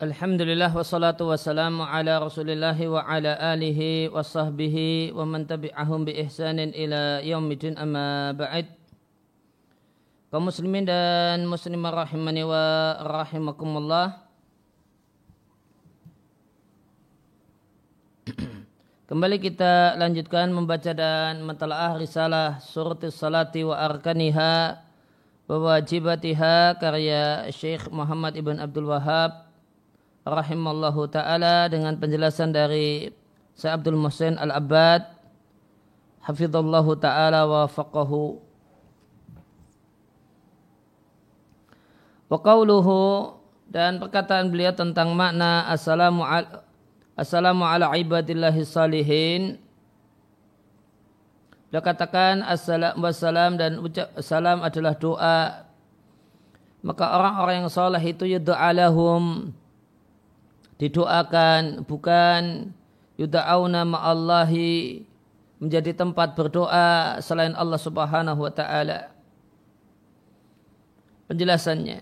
Alhamdulillah wassalatu wassalamu ala rasulillahi wa ala alihi wa sahbihi wa man tabi'ahum bi ihsanin ila yaumidin amma ba'id. Kaum muslimin dan muslimah rahimani wa rahimakumullah. Kembali kita lanjutkan membaca dan mentalaah risalah suratis salati wa arkaniha wa wajibatiha karya Syekh Muhammad Ibn Abdul Wahab rahimallahu taala dengan penjelasan dari Syekh Abdul Muhsin Al-Abbad hafizallahu taala wa faqahu wa qawluhu dan perkataan beliau tentang makna assalamu ala, assalamu ala ibadillahi salihin. Beliau katakan assalam wassalam dan ucap salam adalah doa. Maka orang-orang yang saleh itu yud'a lahum didoakan bukan yuda'auna ma'allahi menjadi tempat berdoa selain Allah Subhanahu wa taala. Penjelasannya.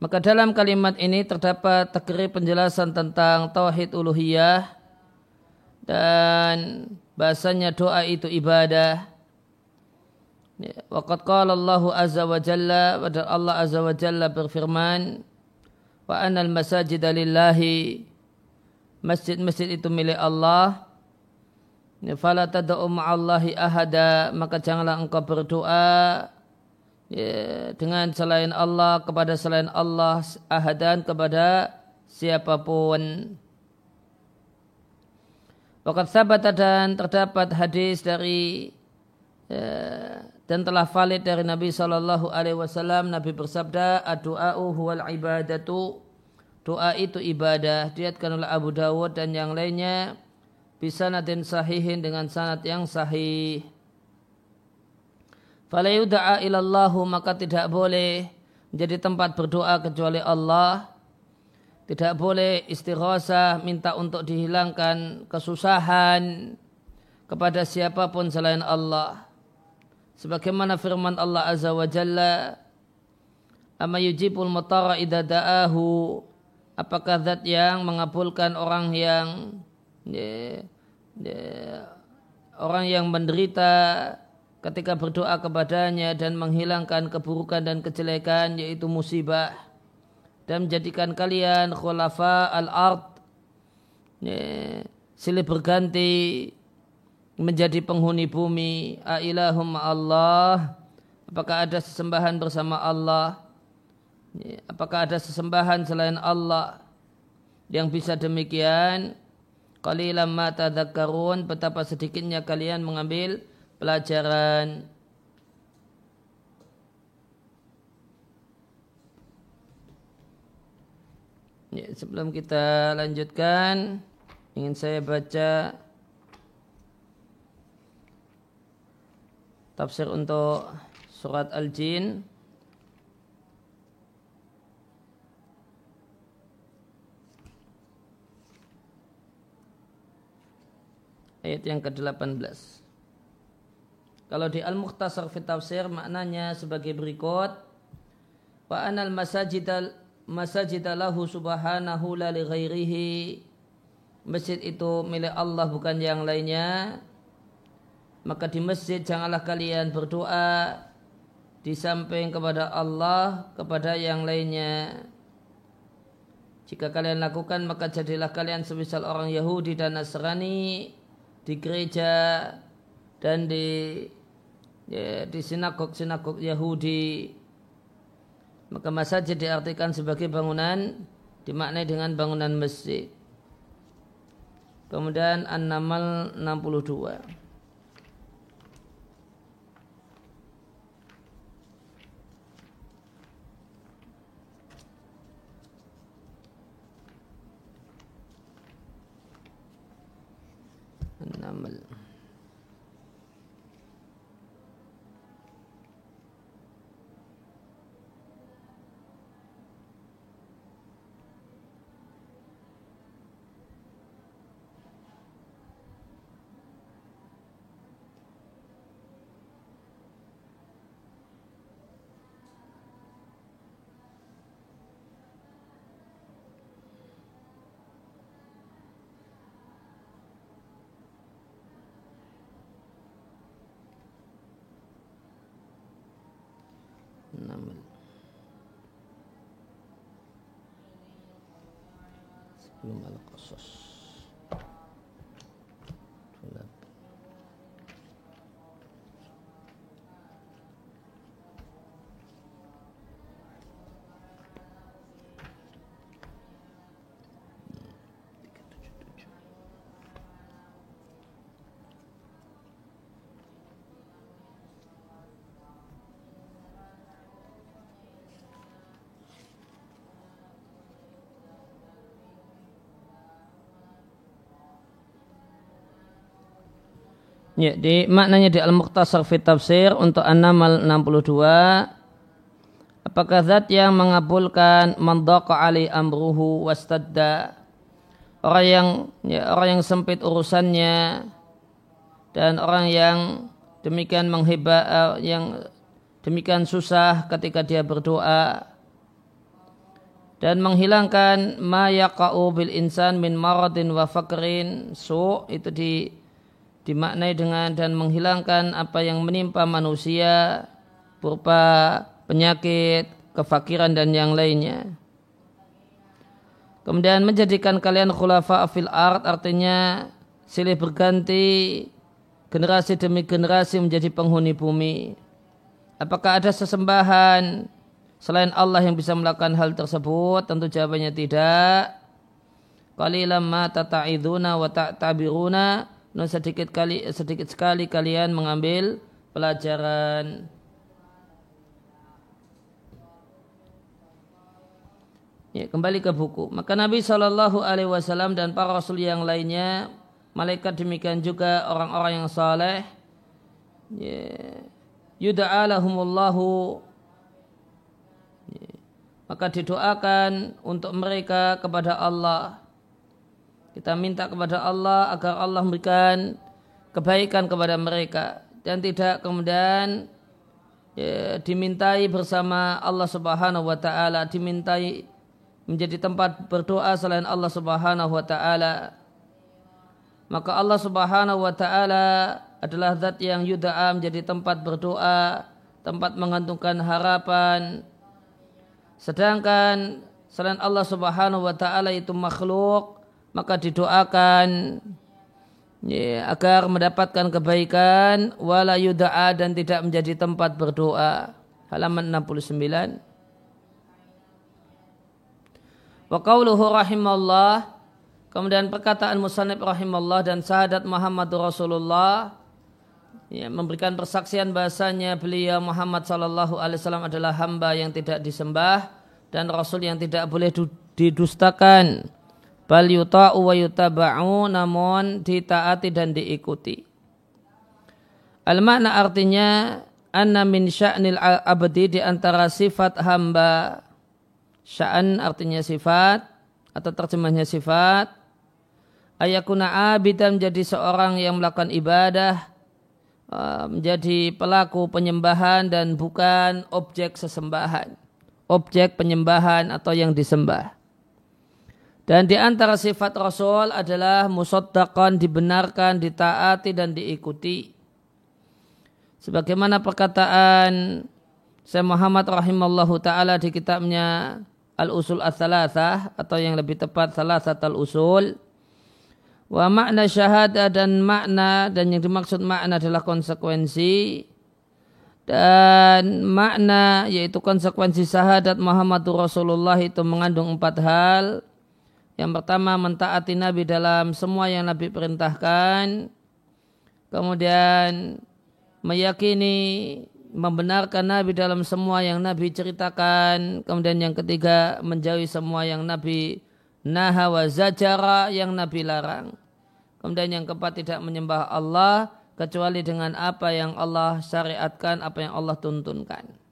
Maka dalam kalimat ini terdapat tegeri penjelasan tentang tauhid uluhiyah dan bahasanya doa itu ibadah. Waqad qala Allah azza wa jalla Allah azza wa jalla berfirman wa anal masajid lillahi. Masjid-masjid itu milik Allah. Fala tad'u ma'allahi ahada. Maka janganlah engkau berdoa ya, dengan selain Allah kepada selain Allah ahadan kepada siapa pun. Wakat sahabat dan terdapat hadis dari ya, dan telah valid dari Nabi Shallallahu Alaihi Wasallam Nabi bersabda doa huwal ibadatu. Doa itu ibadah diatkan oleh Abu Dawud dan yang lainnya bisa nadin sahihin dengan sanad yang sahih. Fala yud'a ilallahu maka tidak boleh menjadi tempat berdoa kecuali Allah. Tidak boleh istighosa minta untuk dihilangkan kesusahan kepada siapa pun selain Allah. Sebagaimana firman Allah Azza wa Jalla, Ama yujibul mutara idha da'ahu. Apakah zat yang mengabulkan orang yang ya, ya, orang yang menderita ketika berdoa kepadanya dan menghilangkan keburukan dan kejelekan yaitu musibah dan menjadikan kalian khulafa al-ard ya, silih berganti menjadi penghuni bumi. Ailahum Allah. Apakah ada sesembahan bersama Allah? Ya, apakah ada sesembahan selain Allah yang bisa demikian? Qalilan ma tadhakkarun. Betapa sedikitnya kalian mengambil pelajaran. Ya, sebelum kita lanjutkan, ingin saya baca tafsir untuk surat Al-Jin. Ayat yang ke-18. Kalau di Al-Mukhtasar fi tafsir maknanya sebagai berikut. Wa anal masajidal masajidalahu subhanahu la li ghairihi masjid itu milik Allah bukan yang lainnya maka di masjid janganlah kalian berdoa di samping kepada Allah kepada yang lainnya jika kalian lakukan maka jadilah kalian semisal orang Yahudi dan Nasrani di gereja dan di ya, di sinagog-sinagog Yahudi maka masjid diartikan sebagai bangunan dimaknai dengan bangunan masjid. Kemudian An-Namal 62. An-Namal Ya, di maknanya di Al-Muqtasar fi Tafsir untuk An-Namal 62 Apakah zat yang mengabulkan mandaqa ali amruhu wastadda orang yang ya, orang yang sempit urusannya dan orang yang demikian mengheba uh, yang demikian susah ketika dia berdoa dan menghilangkan ma yaqa'u bil insan min maradin wa fakrin su itu di dimaknai dengan dan menghilangkan apa yang menimpa manusia berupa penyakit, kefakiran dan yang lainnya. Kemudian menjadikan kalian khulafa fil art artinya silih berganti generasi demi generasi menjadi penghuni bumi. Apakah ada sesembahan selain Allah yang bisa melakukan hal tersebut? Tentu jawabannya tidak. Qalilam ma tata'iduna wa ta'tabiruna Nah, sedikit kali sedikit sekali kalian mengambil pelajaran. Ya, kembali ke buku. Maka Nabi Shallallahu Alaihi Wasallam dan para Rasul yang lainnya, malaikat demikian juga orang-orang yang saleh. Ya, yuda'alahumullahu ya, maka didoakan untuk mereka kepada Allah kita minta kepada Allah agar Allah memberikan kebaikan kepada mereka dan tidak kemudian ya, dimintai bersama Allah Subhanahu wa taala, dimintai menjadi tempat berdoa selain Allah Subhanahu wa taala. Maka Allah Subhanahu wa taala adalah zat yang yuda'a menjadi tempat berdoa, tempat mengantungkan harapan. Sedangkan selain Allah Subhanahu wa taala itu makhluk maka didoakan ya, agar mendapatkan kebaikan wala yuda'a dan tidak menjadi tempat berdoa. Halaman 69 wa qawluhu rahimallah kemudian perkataan musanib rahimallah dan sahadat Muhammad Rasulullah ya, memberikan persaksian bahasanya beliau Muhammad sallallahu alaihi wasallam adalah hamba yang tidak disembah dan rasul yang tidak boleh didustakan bal yuta'u wa yutaba'u namun ditaati dan diikuti. Al makna artinya anna min sya'nil abdi di antara sifat hamba. Sya'an artinya sifat atau terjemahnya sifat. Ayakuna abidan menjadi seorang yang melakukan ibadah uh, menjadi pelaku penyembahan dan bukan objek sesembahan. Objek penyembahan atau yang disembah dan di antara sifat Rasul adalah musaddaqan dibenarkan, ditaati dan diikuti. Sebagaimana perkataan Syekh Muhammad rahimallahu taala di kitabnya Al-Usul Ats-Tsalatsah atau yang lebih tepat Salasat Al-Usul. Wa makna syahadah dan makna dan yang dimaksud makna adalah konsekuensi dan makna yaitu konsekuensi syahadat Muhammadur Rasulullah itu mengandung empat hal yang pertama mentaati Nabi dalam semua yang Nabi perintahkan. Kemudian meyakini membenarkan Nabi dalam semua yang Nabi ceritakan. Kemudian yang ketiga menjauhi semua yang Nabi naha wa zajara yang Nabi larang. Kemudian yang keempat tidak menyembah Allah kecuali dengan apa yang Allah syariatkan, apa yang Allah tuntunkan.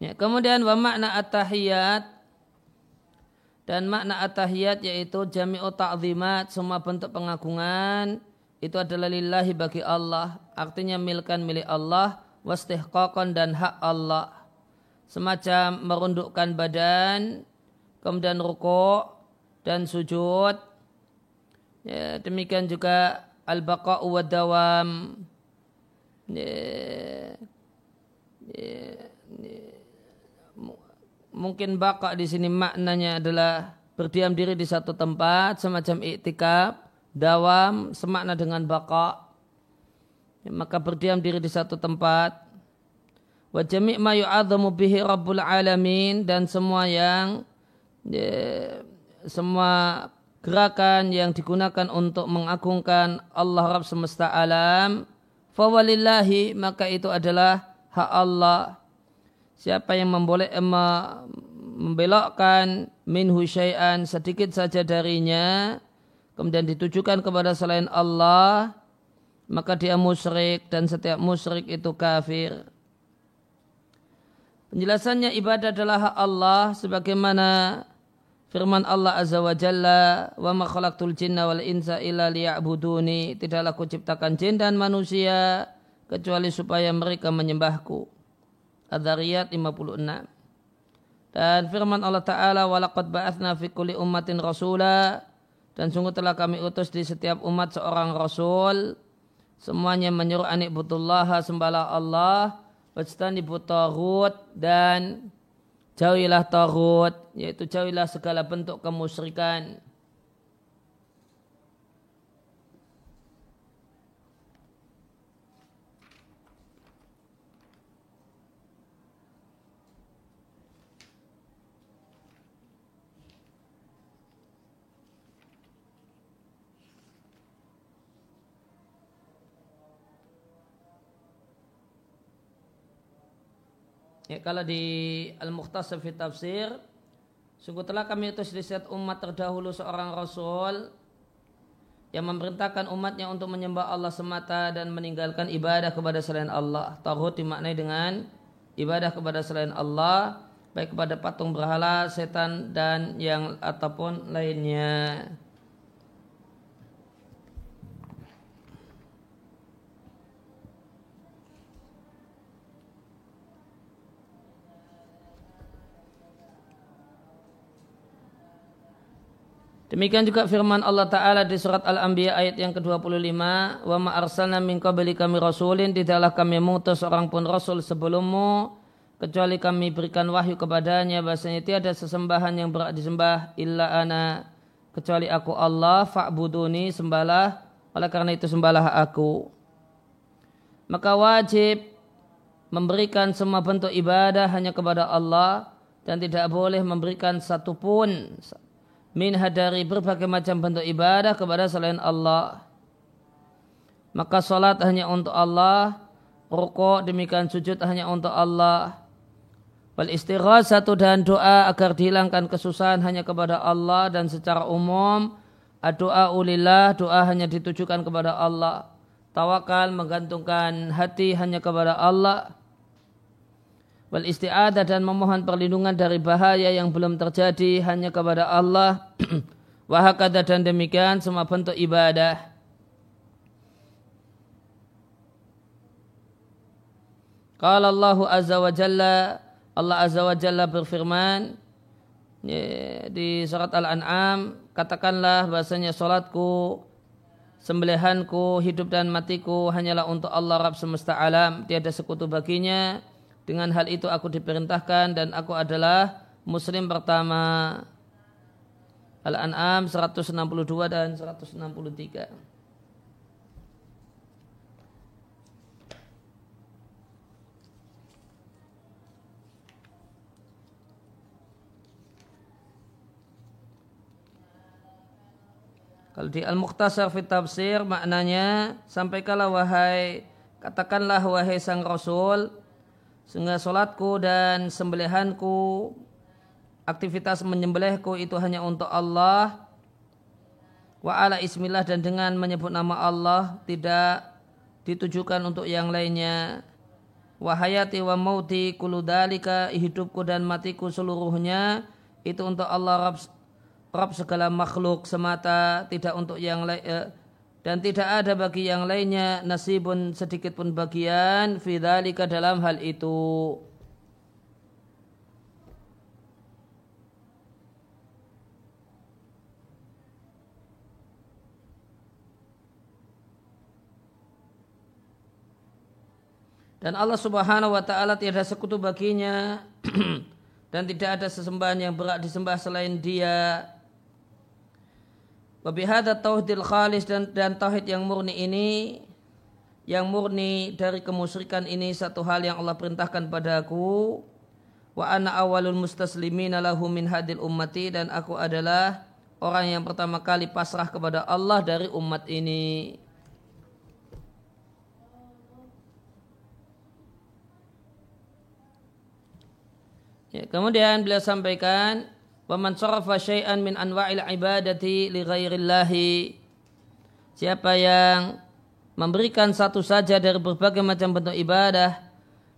Ya, kemudian wa makna at-tahiyat dan makna at-tahiyat yaitu jami'u ta'zimat semua bentuk pengagungan itu adalah lillahi bagi Allah. Artinya milkan milik Allah wastihqaqan dan hak Allah. Semacam merundukkan badan kemudian rukuk dan sujud. Ya, demikian juga al-baqa'u wa dawam ya, ya, mungkin baka di sini maknanya adalah berdiam diri di satu tempat semacam iktikaf dawam semakna dengan baka ya, maka berdiam diri di satu tempat. Wa jami' ma yu'adhamu bihi rabbul alamin dan semua yang ya, semua gerakan yang digunakan untuk mengagungkan Allah Rabb semesta alam fawalillahi maka itu adalah hak Allah siapa yang memboleh membelokkan minhu syai'an sedikit saja darinya kemudian ditujukan kepada selain Allah maka dia musyrik dan setiap musyrik itu kafir penjelasannya ibadah adalah hak Allah sebagaimana Firman Allah Azza wa Jalla, "Wa ma khalaqtul jinna wal insa illa liya'buduni." Tidaklah ku ciptakan jin dan manusia kecuali supaya mereka menyembahku. Ad-Dariyat 56. Dan firman Allah Ta'ala, "Walaqad ba'athna fi kulli ummatin rasula." Dan sungguh telah kami utus di setiap umat seorang rasul. Semuanya menyuruh anik butullah sembahlah Allah. Wajtani butarut dan jauhilah tarut yaitu jauhilah segala bentuk kemusyrikan Ya, kalau di Al-Mukhtasar fi Tafsir, sungguh telah kami utus di setiap umat terdahulu seorang Rasul yang memerintahkan umatnya untuk menyembah Allah semata dan meninggalkan ibadah kepada selain Allah. Tauhid dimaknai dengan ibadah kepada selain Allah, baik kepada patung berhala, setan dan yang ataupun lainnya. Demikian juga firman Allah Ta'ala di surat Al-Anbiya ayat yang ke-25. Wa ma arsalna min qabli kami rasulin. Tidaklah kami mengutus seorang pun rasul sebelummu. Kecuali kami berikan wahyu kepadanya. Bahasanya tiada sesembahan yang berat disembah. Illa ana. Kecuali aku Allah. Fa'buduni sembahlah. Oleh karena itu sembahlah aku. Maka wajib memberikan semua bentuk ibadah hanya kepada Allah. Dan tidak boleh memberikan satupun minha dari berbagai macam bentuk ibadah kepada selain Allah. Maka salat hanya untuk Allah, rukuk demikian sujud hanya untuk Allah. Wal satu dan doa agar dihilangkan kesusahan hanya kepada Allah dan secara umum doa ulillah doa hanya ditujukan kepada Allah. Tawakal menggantungkan hati hanya kepada Allah wal isti'adah dan memohon perlindungan dari bahaya yang belum terjadi hanya kepada Allah. Wahakada dan demikian semua bentuk ibadah. Qala Allah Azza wa Jalla Allah Azza wa Jalla berfirman ya, di surat Al-An'am katakanlah bahasanya salatku sembelihanku hidup dan matiku hanyalah untuk Allah Rabb semesta alam. Tiada sekutu baginya dengan hal itu aku diperintahkan dan aku adalah muslim pertama. Al-An'am 162 dan 163. Kalau di Al-Mukhtasar fit Tafsir maknanya sampaikanlah wahai katakanlah wahai sang Rasul sehingga solatku dan sembelihanku, aktivitas menyembelihku itu hanya untuk Allah. Wa ala ismillah dan dengan menyebut nama Allah tidak ditujukan untuk yang lainnya. Wahayati wa mauti kuludalika hidupku dan matiku seluruhnya itu untuk Allah Rabb, Rabb segala makhluk semata tidak untuk yang lain eh, dan tidak ada bagi yang lainnya nasibun sedikit pun bagian fidzalika dalam hal itu Dan Allah Subhanahu wa taala tiada sekutu baginya dan tidak ada sesembahan yang berat disembah selain Dia. Wabihada tauhidil khalis dan, dan tauhid yang murni ini yang murni dari kemusyrikan ini satu hal yang Allah perintahkan padaku wa ana awalul mustaslimina lahu min hadil ummati dan aku adalah orang yang pertama kali pasrah kepada Allah dari umat ini. Ya, kemudian beliau sampaikan Waman sarafa syai'an min anwa'il ibadati li ghairillahi. Siapa yang memberikan satu saja dari berbagai macam bentuk ibadah,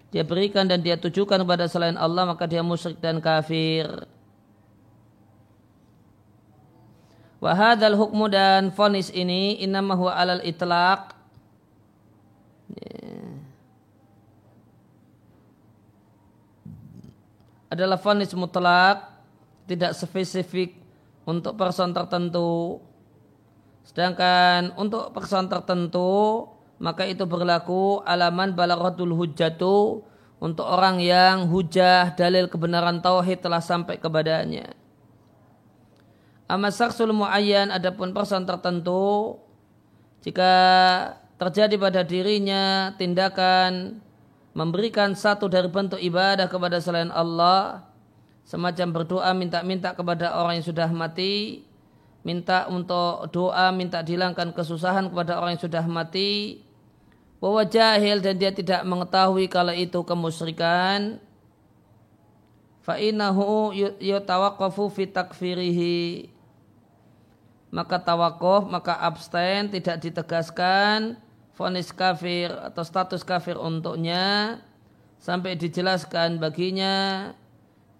dia berikan dan dia tujukan kepada selain Allah, maka dia musyrik dan kafir. Wahadal hukmu dan fonis ini innama huwa alal itlaq. Adalah fonis mutlak tidak spesifik untuk person tertentu. Sedangkan untuk person tertentu maka itu berlaku alaman balaghatul hujjatu untuk orang yang hujah dalil kebenaran tauhid telah sampai kepadanya. Amma saksul muayyan adapun person tertentu jika terjadi pada dirinya tindakan memberikan satu dari bentuk ibadah kepada selain Allah semacam berdoa minta-minta kepada orang yang sudah mati. Minta untuk doa minta dihilangkan kesusahan kepada orang yang sudah mati. Bahwa jahil dan dia tidak mengetahui kalau itu kemusyrikan. Fa innahu yutawaqqafu fi takfirihi. Maka tawakuf maka abstain tidak ditegaskan. Fonis kafir atau status kafir untuknya. Sampai dijelaskan baginya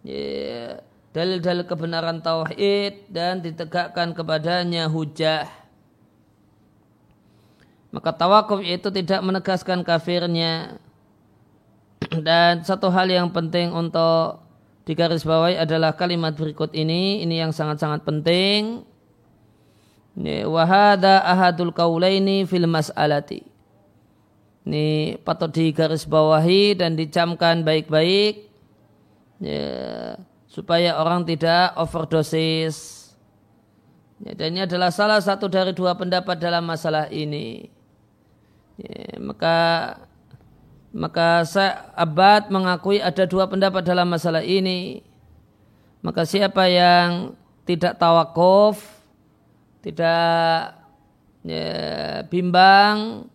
Ya, dalil-dalil kebenaran tauhid dan ditegakkan kepadanya hujah. Maka tawakuf itu tidak menegaskan kafirnya. Dan satu hal yang penting untuk digarisbawahi adalah kalimat berikut ini. Ini yang sangat-sangat penting. Wahada ahadul kaulaini fil mas'alati. Ini patut digarisbawahi dan dicamkan baik-baik ya, supaya orang tidak overdosis. Ya, dan ini adalah salah satu dari dua pendapat dalam masalah ini. Ya, maka maka saya abad mengakui ada dua pendapat dalam masalah ini. Maka siapa yang tidak tawakuf, tidak ya, bimbang,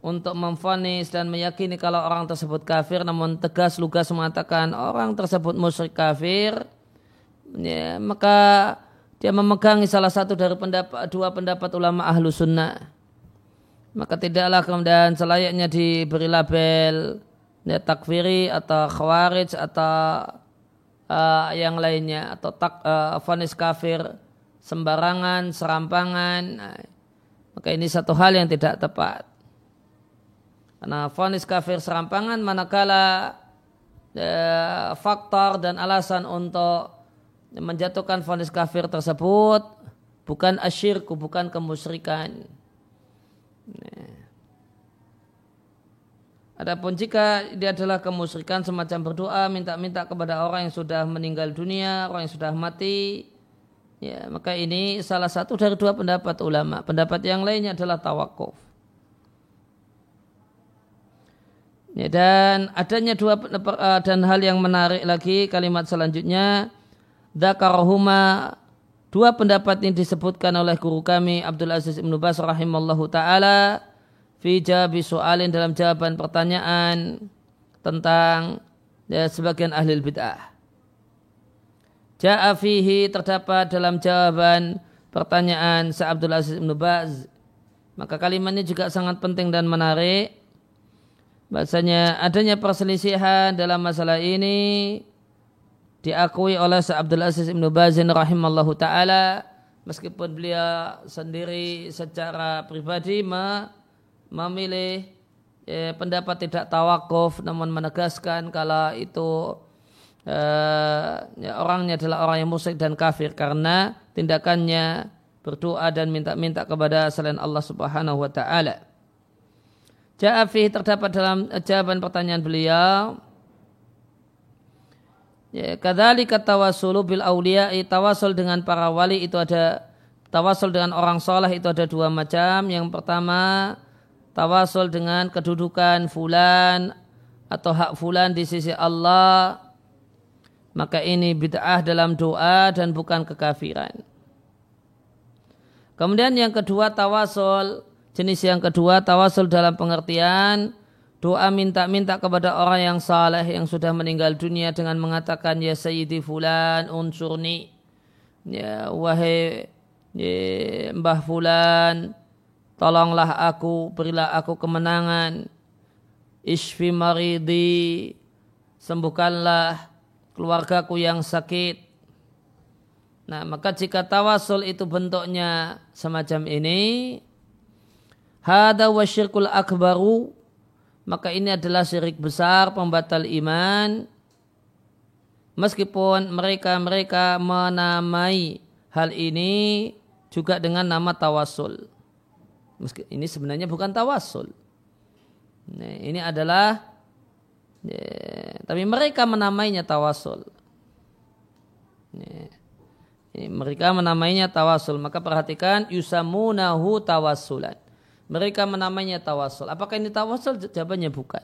untuk memfonis dan meyakini kalau orang tersebut kafir namun tegas lugas mengatakan orang tersebut musyrik kafir ya, maka dia memegangi salah satu dari pendapat dua pendapat ulama ahlu sunnah. Maka tidaklah kemudian selayaknya diberi label ya, takfiri atau khawarij atau uh, yang lainnya atau tak uh, fonis kafir sembarangan serampangan. Nah, maka ini satu hal yang tidak tepat karena fonis kafir serampangan manakala e, faktor dan alasan untuk menjatuhkan fonis kafir tersebut bukan asyirku, bukan kemusyrikan. Adapun jika dia adalah kemusyrikan semacam berdoa minta-minta kepada orang yang sudah meninggal dunia, orang yang sudah mati, ya maka ini salah satu dari dua pendapat ulama. Pendapat yang lainnya adalah tawakuf. Ya, dan adanya dua uh, dan hal yang menarik lagi kalimat selanjutnya dzakarahuma dua pendapat ini disebutkan oleh guru kami Abdul Aziz Ibnu Bas rahimallahu taala fi jawabi soalin dalam jawaban pertanyaan tentang ya, sebagian ahli bid'ah. Ja'a fihi terdapat dalam jawaban pertanyaan Sa Abdul Aziz Ibnu Baz. Maka kalimatnya juga sangat penting dan menarik bahasanya adanya perselisihan dalam masalah ini diakui oleh Sa Abdul Aziz Ibnu Bazin rahimallahu taala meskipun beliau sendiri secara pribadi memilih eh, pendapat tidak tawakuf namun menegaskan kalau itu eh, ya, orangnya adalah orang yang musyrik dan kafir karena tindakannya berdoa dan minta-minta kepada selain Allah Subhanahu wa taala. Ja'afi terdapat dalam jawaban pertanyaan beliau. Ya, kadali kata wasulu bil aulia, tawasul dengan para wali itu ada tawasul dengan orang soleh itu ada dua macam. Yang pertama tawasul dengan kedudukan fulan atau hak fulan di sisi Allah. Maka ini bid'ah dalam doa dan bukan kekafiran. Kemudian yang kedua tawasul Jenis yang kedua tawasul dalam pengertian doa minta-minta kepada orang yang saleh yang sudah meninggal dunia dengan mengatakan ya sayyidi fulan unsurni. Ya wahai ya, mbah fulan tolonglah aku berilah aku kemenangan. Isfi maridi sembuhkanlah keluargaku yang sakit. Nah, maka jika tawasul itu bentuknya semacam ini, Hada wa syirkul akbaru maka ini adalah syirik besar pembatal iman meskipun mereka-mereka menamai hal ini juga dengan nama tawasul. Meski ini sebenarnya bukan tawasul. Ini adalah ya, tapi mereka menamainya tawasul. Mereka menamainya tawasul. Maka perhatikan yusamunahu tawasulan mereka menamainya tawasul. Apakah ini tawasul? Jawabannya bukan.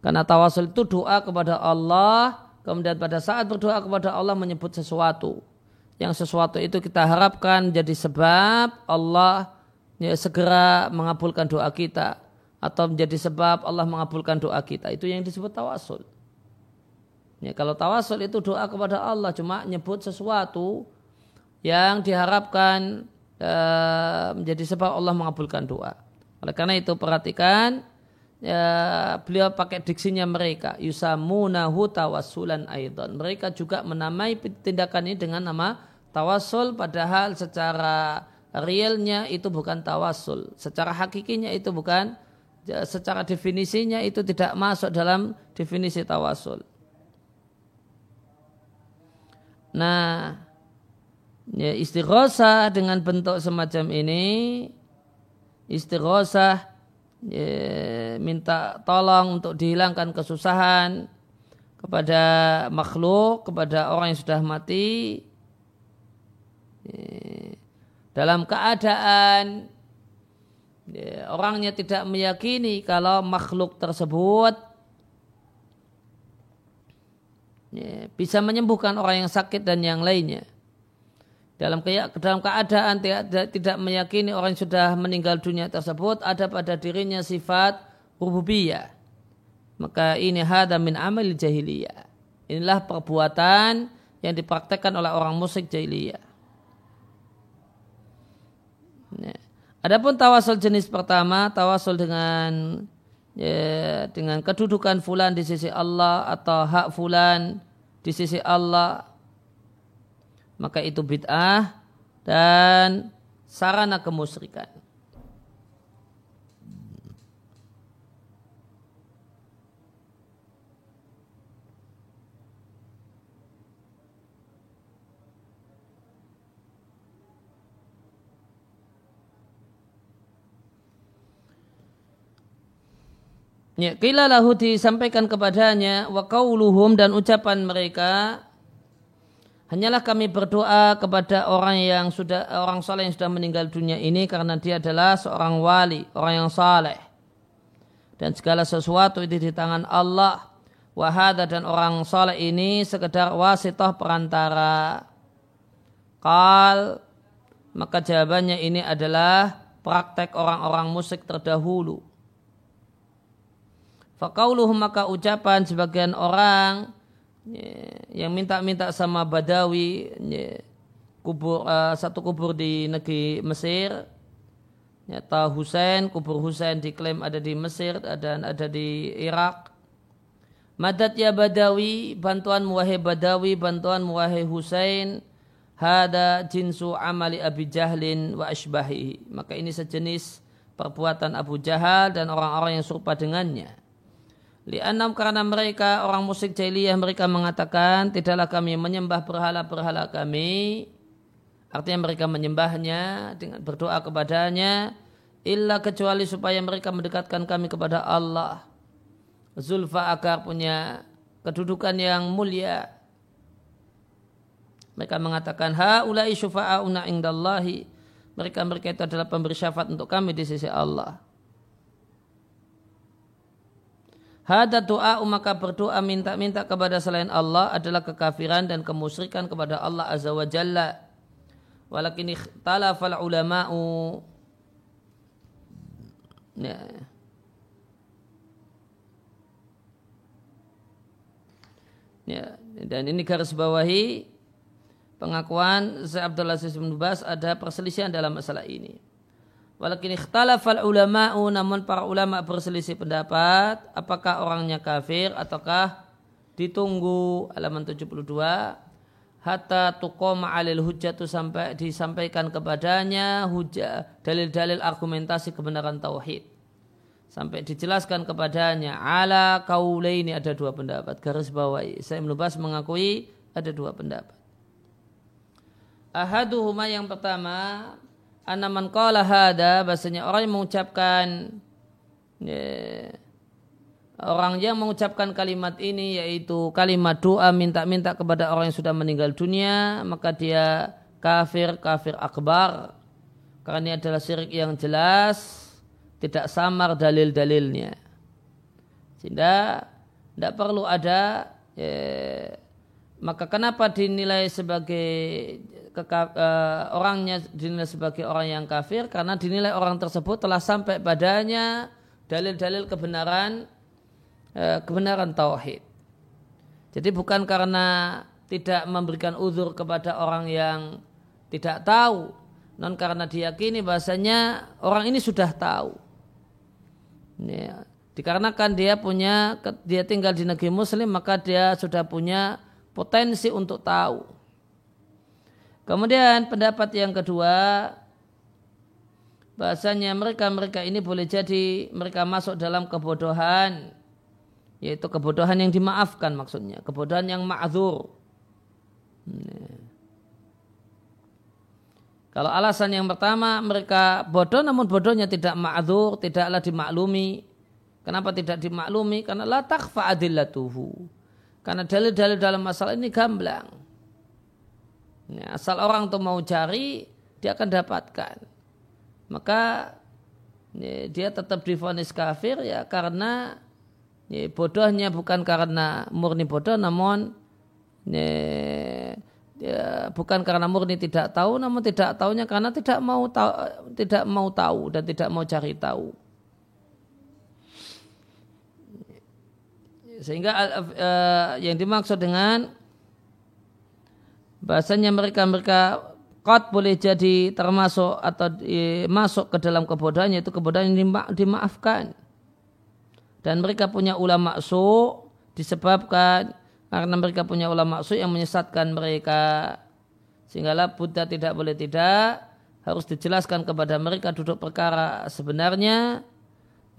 Karena tawasul itu doa kepada Allah, kemudian pada saat berdoa kepada Allah menyebut sesuatu. Yang sesuatu itu kita harapkan jadi sebab Allah ya, segera mengabulkan doa kita. Atau menjadi sebab Allah mengabulkan doa kita. Itu yang disebut tawasul. Ya, kalau tawasul itu doa kepada Allah cuma nyebut sesuatu yang diharapkan menjadi sebab Allah mengabulkan doa. Oleh karena itu perhatikan ya, beliau pakai diksinya mereka yusamunahu tawasulan aidon. Mereka juga menamai tindakan ini dengan nama tawasul padahal secara realnya itu bukan tawasul. Secara hakikinya itu bukan ya, secara definisinya itu tidak masuk dalam definisi tawasul. Nah, ya, istighosah dengan bentuk semacam ini istighosah ya, minta tolong untuk dihilangkan kesusahan kepada makhluk kepada orang yang sudah mati ya, dalam keadaan ya, orangnya tidak meyakini kalau makhluk tersebut ya, bisa menyembuhkan orang yang sakit dan yang lainnya dalam dalam keadaan tidak, tidak meyakini orang yang sudah meninggal dunia tersebut ada pada dirinya sifat rububiyah. Maka ini hada min amal jahiliyah. Inilah perbuatan yang dipraktekkan oleh orang musyrik jahiliyah. Nah. Adapun tawasul jenis pertama, tawasul dengan ya, dengan kedudukan fulan di sisi Allah atau hak fulan di sisi Allah maka itu bid'ah dan sarana kemusyrikan. Ya, kila lahu disampaikan kepadanya wa qauluhum dan ucapan mereka Hanyalah kami berdoa kepada orang yang sudah orang saleh yang sudah meninggal dunia ini karena dia adalah seorang wali, orang yang saleh. Dan segala sesuatu itu di tangan Allah. Wahada dan orang saleh ini sekedar wasitoh perantara. Kal maka jawabannya ini adalah praktek orang-orang musik terdahulu. Fakauluhum maka ucapan sebagian orang yang minta-minta sama Badawi kubur uh, satu kubur di negeri Mesir. Nyata Husain kubur Husain diklaim ada di Mesir dan ada di Irak. Madat ya Badawi bantuan wahai Badawi bantuan wahai Husain hada jinsu amali Abi Jahlin wa ashbahi maka ini sejenis perbuatan Abu Jahal dan orang-orang yang serupa dengannya Lianam karena mereka orang musik jahiliyah mereka mengatakan tidaklah kami menyembah berhala-berhala kami. Artinya mereka menyembahnya dengan berdoa kepadanya illa kecuali supaya mereka mendekatkan kami kepada Allah. Zulfa agar punya kedudukan yang mulia. Mereka mengatakan haulai syufa'auna indallahi. Mereka mereka itu adalah pemberi syafaat untuk kami di sisi Allah Hada doa maka berdoa minta-minta kepada selain Allah adalah kekafiran dan kemusyrikan kepada Allah Azza wa Jalla. Walakin ikhtalafal ulama'u ya. ya. Dan ini garis bawahi pengakuan Syekh Abdul Aziz bin Bas ada perselisihan dalam masalah ini. Walakin ikhtalafal ulama'u namun para ulama berselisih pendapat apakah orangnya kafir ataukah ditunggu halaman 72 hatta tuqama alil hujjatu sampai disampaikan kepadanya hujjah dalil-dalil argumentasi kebenaran tauhid. Sampai dijelaskan kepadanya ala kaule ini ada dua pendapat. Garis bawahi saya menubas mengakui ada dua pendapat. Ahaduhuma yang pertama anaman qala hada bahasanya orang yang mengucapkan ya, orang yang mengucapkan kalimat ini yaitu kalimat doa minta-minta kepada orang yang sudah meninggal dunia maka dia kafir kafir akbar. Karena ini adalah syirik yang jelas tidak samar dalil-dalilnya. Sehingga tidak perlu ada ya, maka kenapa dinilai sebagai keka, uh, orangnya dinilai sebagai orang yang kafir karena dinilai orang tersebut telah sampai padanya dalil-dalil kebenaran uh, kebenaran tauhid. Jadi bukan karena tidak memberikan uzur kepada orang yang tidak tahu, non karena diyakini bahasanya orang ini sudah tahu. Ya, dikarenakan dia punya dia tinggal di negeri muslim maka dia sudah punya potensi untuk tahu Kemudian pendapat yang kedua bahasanya mereka-mereka ini boleh jadi mereka masuk dalam kebodohan yaitu kebodohan yang dimaafkan maksudnya, kebodohan yang ma'zur. Kalau alasan yang pertama mereka bodoh namun bodohnya tidak ma'zur, tidaklah dimaklumi. Kenapa tidak dimaklumi? Karena la takhfa adillatuhu. Karena dalil-dalil dalam masalah ini gamblang. Ya, asal orang tuh mau cari, dia akan dapatkan. Maka ya, dia tetap difonis kafir ya karena ya, bodohnya bukan karena murni bodoh, namun ya, ya, bukan karena murni tidak tahu, namun tidak tahunya karena tidak mau tahu, tidak mau tahu dan tidak mau cari tahu. Sehingga uh, yang dimaksud dengan bahasanya mereka mereka kot boleh jadi termasuk atau masuk ke dalam kebodohan yaitu kebodohan yang dima, dimaafkan. Dan mereka punya ulama su disebabkan karena mereka punya ulama su yang menyesatkan mereka. Sehinggalah Buddha tidak boleh tidak harus dijelaskan kepada mereka duduk perkara sebenarnya.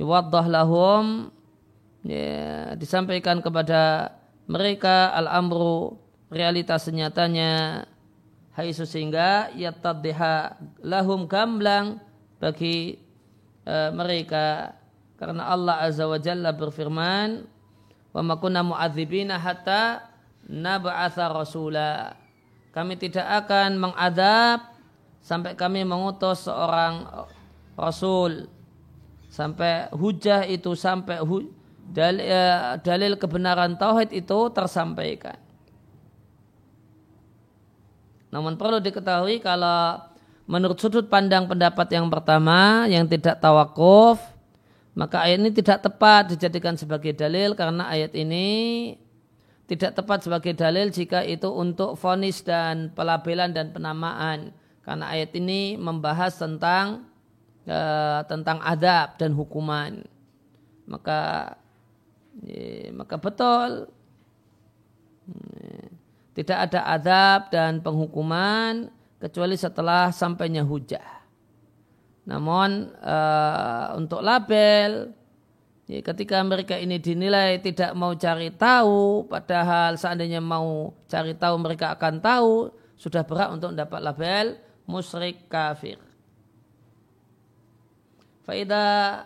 Yuwaddah lahum ya, disampaikan kepada mereka al-amru realitas senyatanya hai sehingga yataddiha lahum gamblang bagi uh, mereka. Karena Allah Azza wa Jalla berfirman wa ma kunna mu'adzibina hatta nab'atha rasula. Kami tidak akan mengadab sampai kami mengutus seorang rasul. Sampai hujah itu sampai hu, dalil, eh, dalil kebenaran tauhid itu tersampaikan namun perlu diketahui kalau menurut sudut pandang pendapat yang pertama yang tidak tawakuf, maka ayat ini tidak tepat dijadikan sebagai dalil karena ayat ini tidak tepat sebagai dalil jika itu untuk fonis dan pelabelan dan penamaan. Karena ayat ini membahas tentang uh, tentang adab dan hukuman. Maka ya, maka betul tidak ada adab dan penghukuman kecuali setelah sampainya hujah. Namun uh, untuk label, ya, ketika mereka ini dinilai tidak mau cari tahu, padahal seandainya mau cari tahu mereka akan tahu, sudah berat untuk mendapat label musyrik kafir. Faida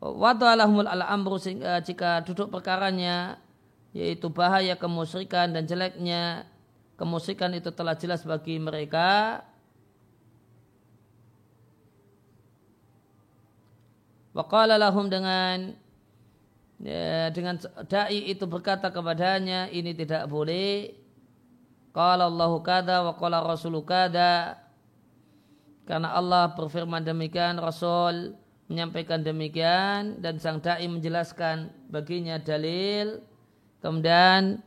wadalahumul al amru jika duduk perkaranya yaitu bahaya kemusyrikan dan jeleknya kemusyrikan itu telah jelas bagi mereka Waqala lahum dengan ya, dengan dai itu berkata kepadanya ini tidak boleh. Qala Allahu kada wa qala Rasulu kada. Karena Allah berfirman demikian, Rasul menyampaikan demikian dan sang dai menjelaskan baginya dalil. Kemudian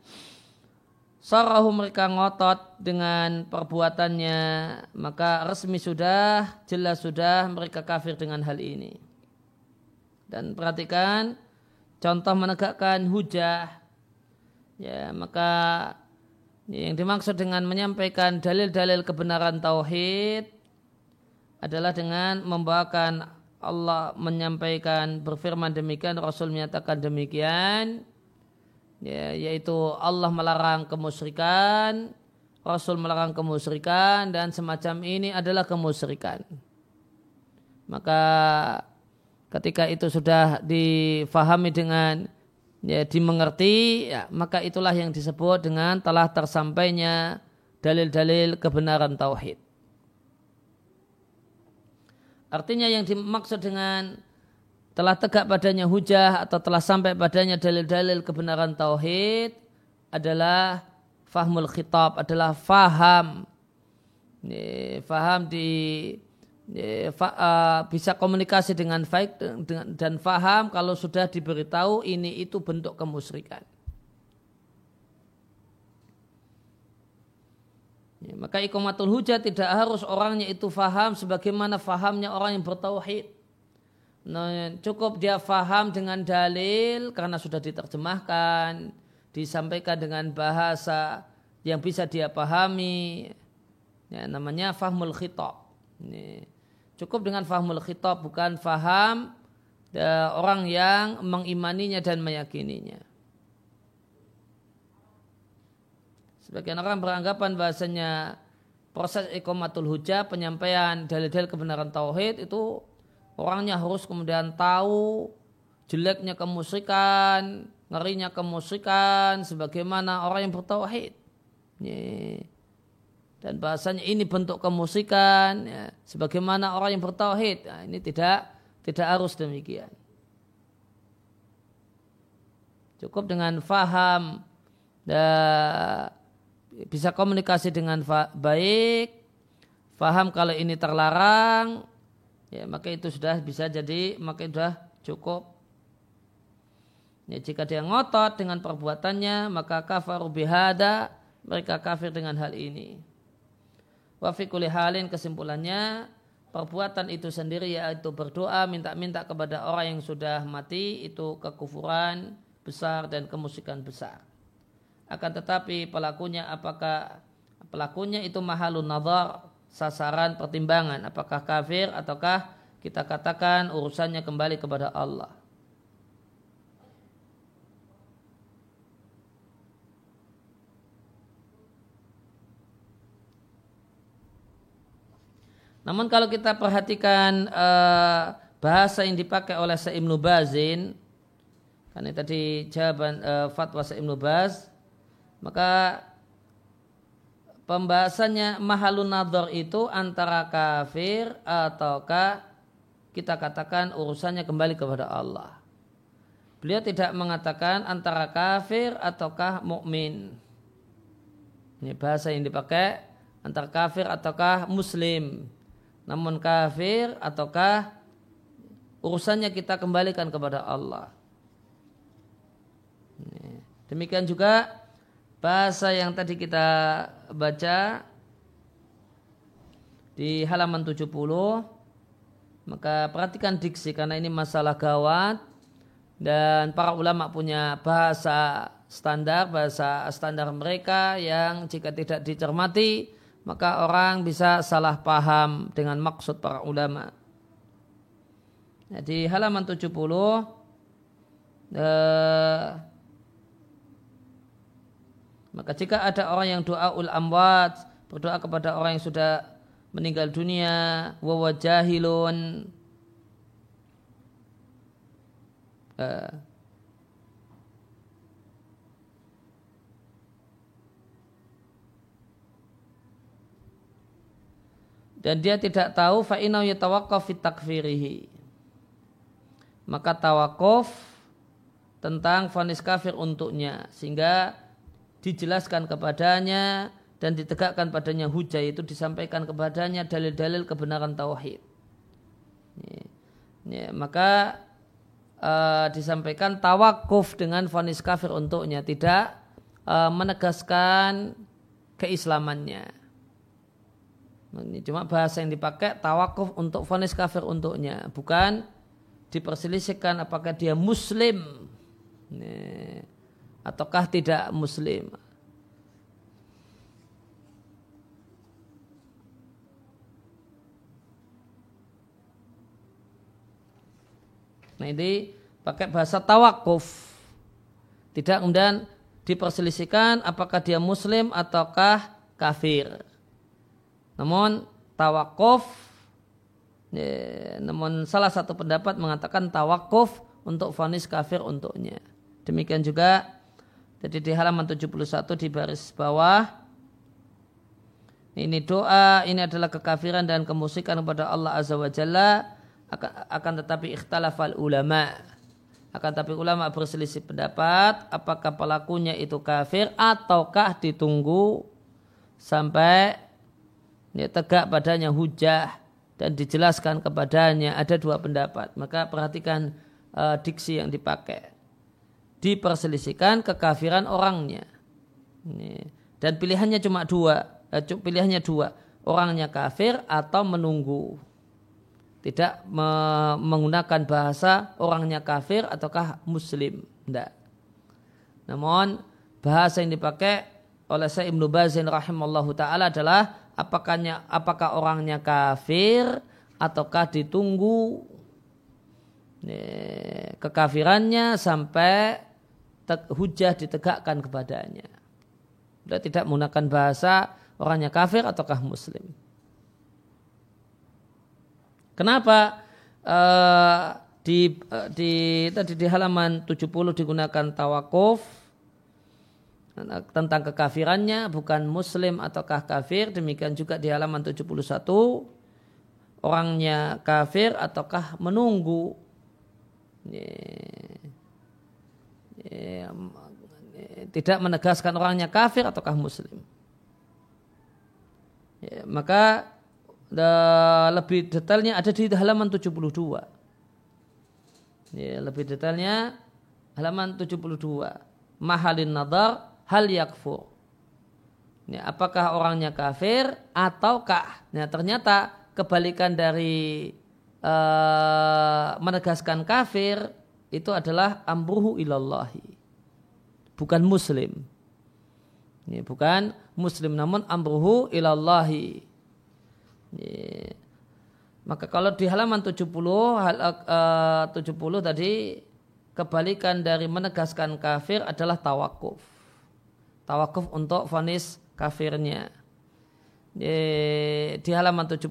Sarahu mereka ngotot dengan perbuatannya maka resmi sudah jelas sudah mereka kafir dengan hal ini. Dan perhatikan contoh menegakkan hujah. Ya, maka yang dimaksud dengan menyampaikan dalil-dalil kebenaran tauhid adalah dengan membawakan Allah menyampaikan berfirman demikian, Rasul menyatakan demikian, ya, yaitu Allah melarang kemusyrikan, Rasul melarang kemusyrikan dan semacam ini adalah kemusyrikan. Maka ketika itu sudah difahami dengan ya dimengerti, ya, maka itulah yang disebut dengan telah tersampainya dalil-dalil kebenaran tauhid. Artinya yang dimaksud dengan telah tegak padanya hujah atau telah sampai padanya dalil-dalil kebenaran tauhid adalah fahmul khitab adalah faham faham di uh, bisa komunikasi dengan baik dan faham kalau sudah diberitahu ini itu bentuk kemusyrikan. Ya, maka ikomatul hujah tidak harus orangnya itu faham sebagaimana fahamnya orang yang bertauhid. Nah, cukup dia faham dengan dalil karena sudah diterjemahkan, disampaikan dengan bahasa yang bisa dia pahami. Ya, namanya fahmul khitab. Cukup dengan fahmul khitab bukan faham ya, orang yang mengimaninya dan meyakininya. Sebagian orang beranggapan bahasanya proses ikomatul hujah, penyampaian dalil-dalil kebenaran tauhid itu orangnya harus kemudian tahu jeleknya kemusikan, ngerinya kemusikan, sebagaimana orang yang bertauhid. Dan bahasanya ini bentuk kemusikan, ya. sebagaimana orang yang bertauhid. Nah, ini tidak tidak harus demikian. Cukup dengan faham, dan bisa komunikasi dengan baik, faham kalau ini terlarang, ya maka itu sudah bisa jadi maka sudah cukup. Ya, jika dia ngotot dengan perbuatannya maka kafar bihada mereka kafir dengan hal ini. Wa halin kesimpulannya perbuatan itu sendiri yaitu berdoa minta-minta kepada orang yang sudah mati itu kekufuran besar dan kemusikan besar. Akan tetapi pelakunya apakah pelakunya itu mahalun nazar sasaran pertimbangan apakah kafir ataukah kita katakan urusannya kembali kepada Allah. Namun kalau kita perhatikan uh, bahasa yang dipakai oleh Sa'ibnu Bazin, karena tadi jawaban uh, fatwa Sa'ibnu Baz, maka pembahasannya mahalun nador itu antara kafir ataukah kita katakan urusannya kembali kepada Allah. Beliau tidak mengatakan antara kafir ataukah mukmin. Ini bahasa yang dipakai antara kafir ataukah muslim. Namun kafir ataukah urusannya kita kembalikan kepada Allah. Demikian juga bahasa yang tadi kita baca di halaman 70 maka perhatikan diksi karena ini masalah gawat dan para ulama punya bahasa standar bahasa standar mereka yang jika tidak dicermati maka orang bisa salah paham dengan maksud para ulama. Jadi halaman 70 eh, maka jika ada orang yang doa ul amwat, berdoa kepada orang yang sudah meninggal dunia, wawajahilun, uh, dan dia tidak tahu fa'inau yatawaqqaf fit takfirihi. Maka tawakuf tentang vonis kafir untuknya sehingga dijelaskan kepadanya dan ditegakkan padanya hujah itu disampaikan kepadanya dalil-dalil kebenaran tauhid. Ya, maka uh, disampaikan tawakuf dengan vonis kafir untuknya tidak uh, menegaskan keislamannya. Ini cuma bahasa yang dipakai tawakuf untuk vonis kafir untuknya, bukan diperselisihkan apakah dia muslim ini, ataukah tidak muslim. Nah ini pakai bahasa tawakuf. Tidak kemudian diperselisihkan apakah dia muslim ataukah kafir. Namun tawakuf, ya, namun salah satu pendapat mengatakan tawakuf untuk vonis kafir untuknya. Demikian juga jadi di halaman 71 di baris bawah ini doa ini adalah kekafiran dan kemusikan kepada Allah Azza wa Jalla. Akan, akan tetapi ikhtalafal ulama. Akan tapi ulama berselisih pendapat apakah pelakunya itu kafir ataukah ditunggu sampai ya, tegak padanya hujah dan dijelaskan kepadanya. Ada dua pendapat. Maka perhatikan uh, diksi yang dipakai diperselisihkan kekafiran orangnya. Dan pilihannya cuma dua, eh, pilihannya dua, orangnya kafir atau menunggu. Tidak menggunakan bahasa orangnya kafir ataukah muslim. Tidak. Namun bahasa yang dipakai oleh Syekh Ibnu Bazin rahimallahu taala adalah apakahnya apakah orangnya kafir ataukah ditunggu kekafirannya sampai hujah ditegakkan kepadanya. Dia tidak menggunakan bahasa orangnya kafir ataukah muslim. Kenapa uh, di, uh, di tadi di halaman 70 digunakan tawakuf tentang kekafirannya bukan muslim ataukah kafir demikian juga di halaman 71 orangnya kafir ataukah menunggu tidak menegaskan orangnya kafir ataukah muslim. Ya, maka lebih detailnya ada di halaman 72. Ya, lebih detailnya halaman 72. Mahalin nadar hal yakfur. Ya, apakah orangnya kafir ataukah? Ya, ternyata kebalikan dari uh, menegaskan kafir itu adalah amruhu ilallahi. Bukan muslim. Ini bukan muslim namun amruhu ilallahi. Ini. Maka kalau di halaman 70 hal, uh, 70 tadi kebalikan dari menegaskan kafir adalah tawakuf. Tawakuf untuk vonis kafirnya. Di halaman 71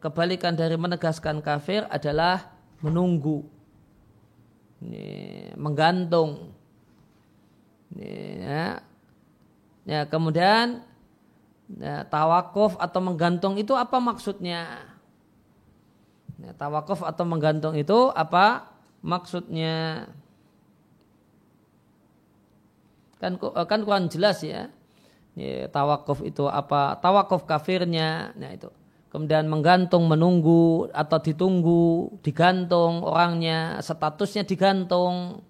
kebalikan dari menegaskan kafir adalah menunggu ini, menggantung. Ini, ya. ya kemudian ya, tawakuf atau menggantung itu apa maksudnya? Ya, tawakuf atau menggantung itu apa maksudnya? Kan kan kurang jelas ya. ya tawakuf itu apa? Tawakuf kafirnya, nah itu kemudian menggantung, menunggu atau ditunggu, digantung orangnya, statusnya digantung.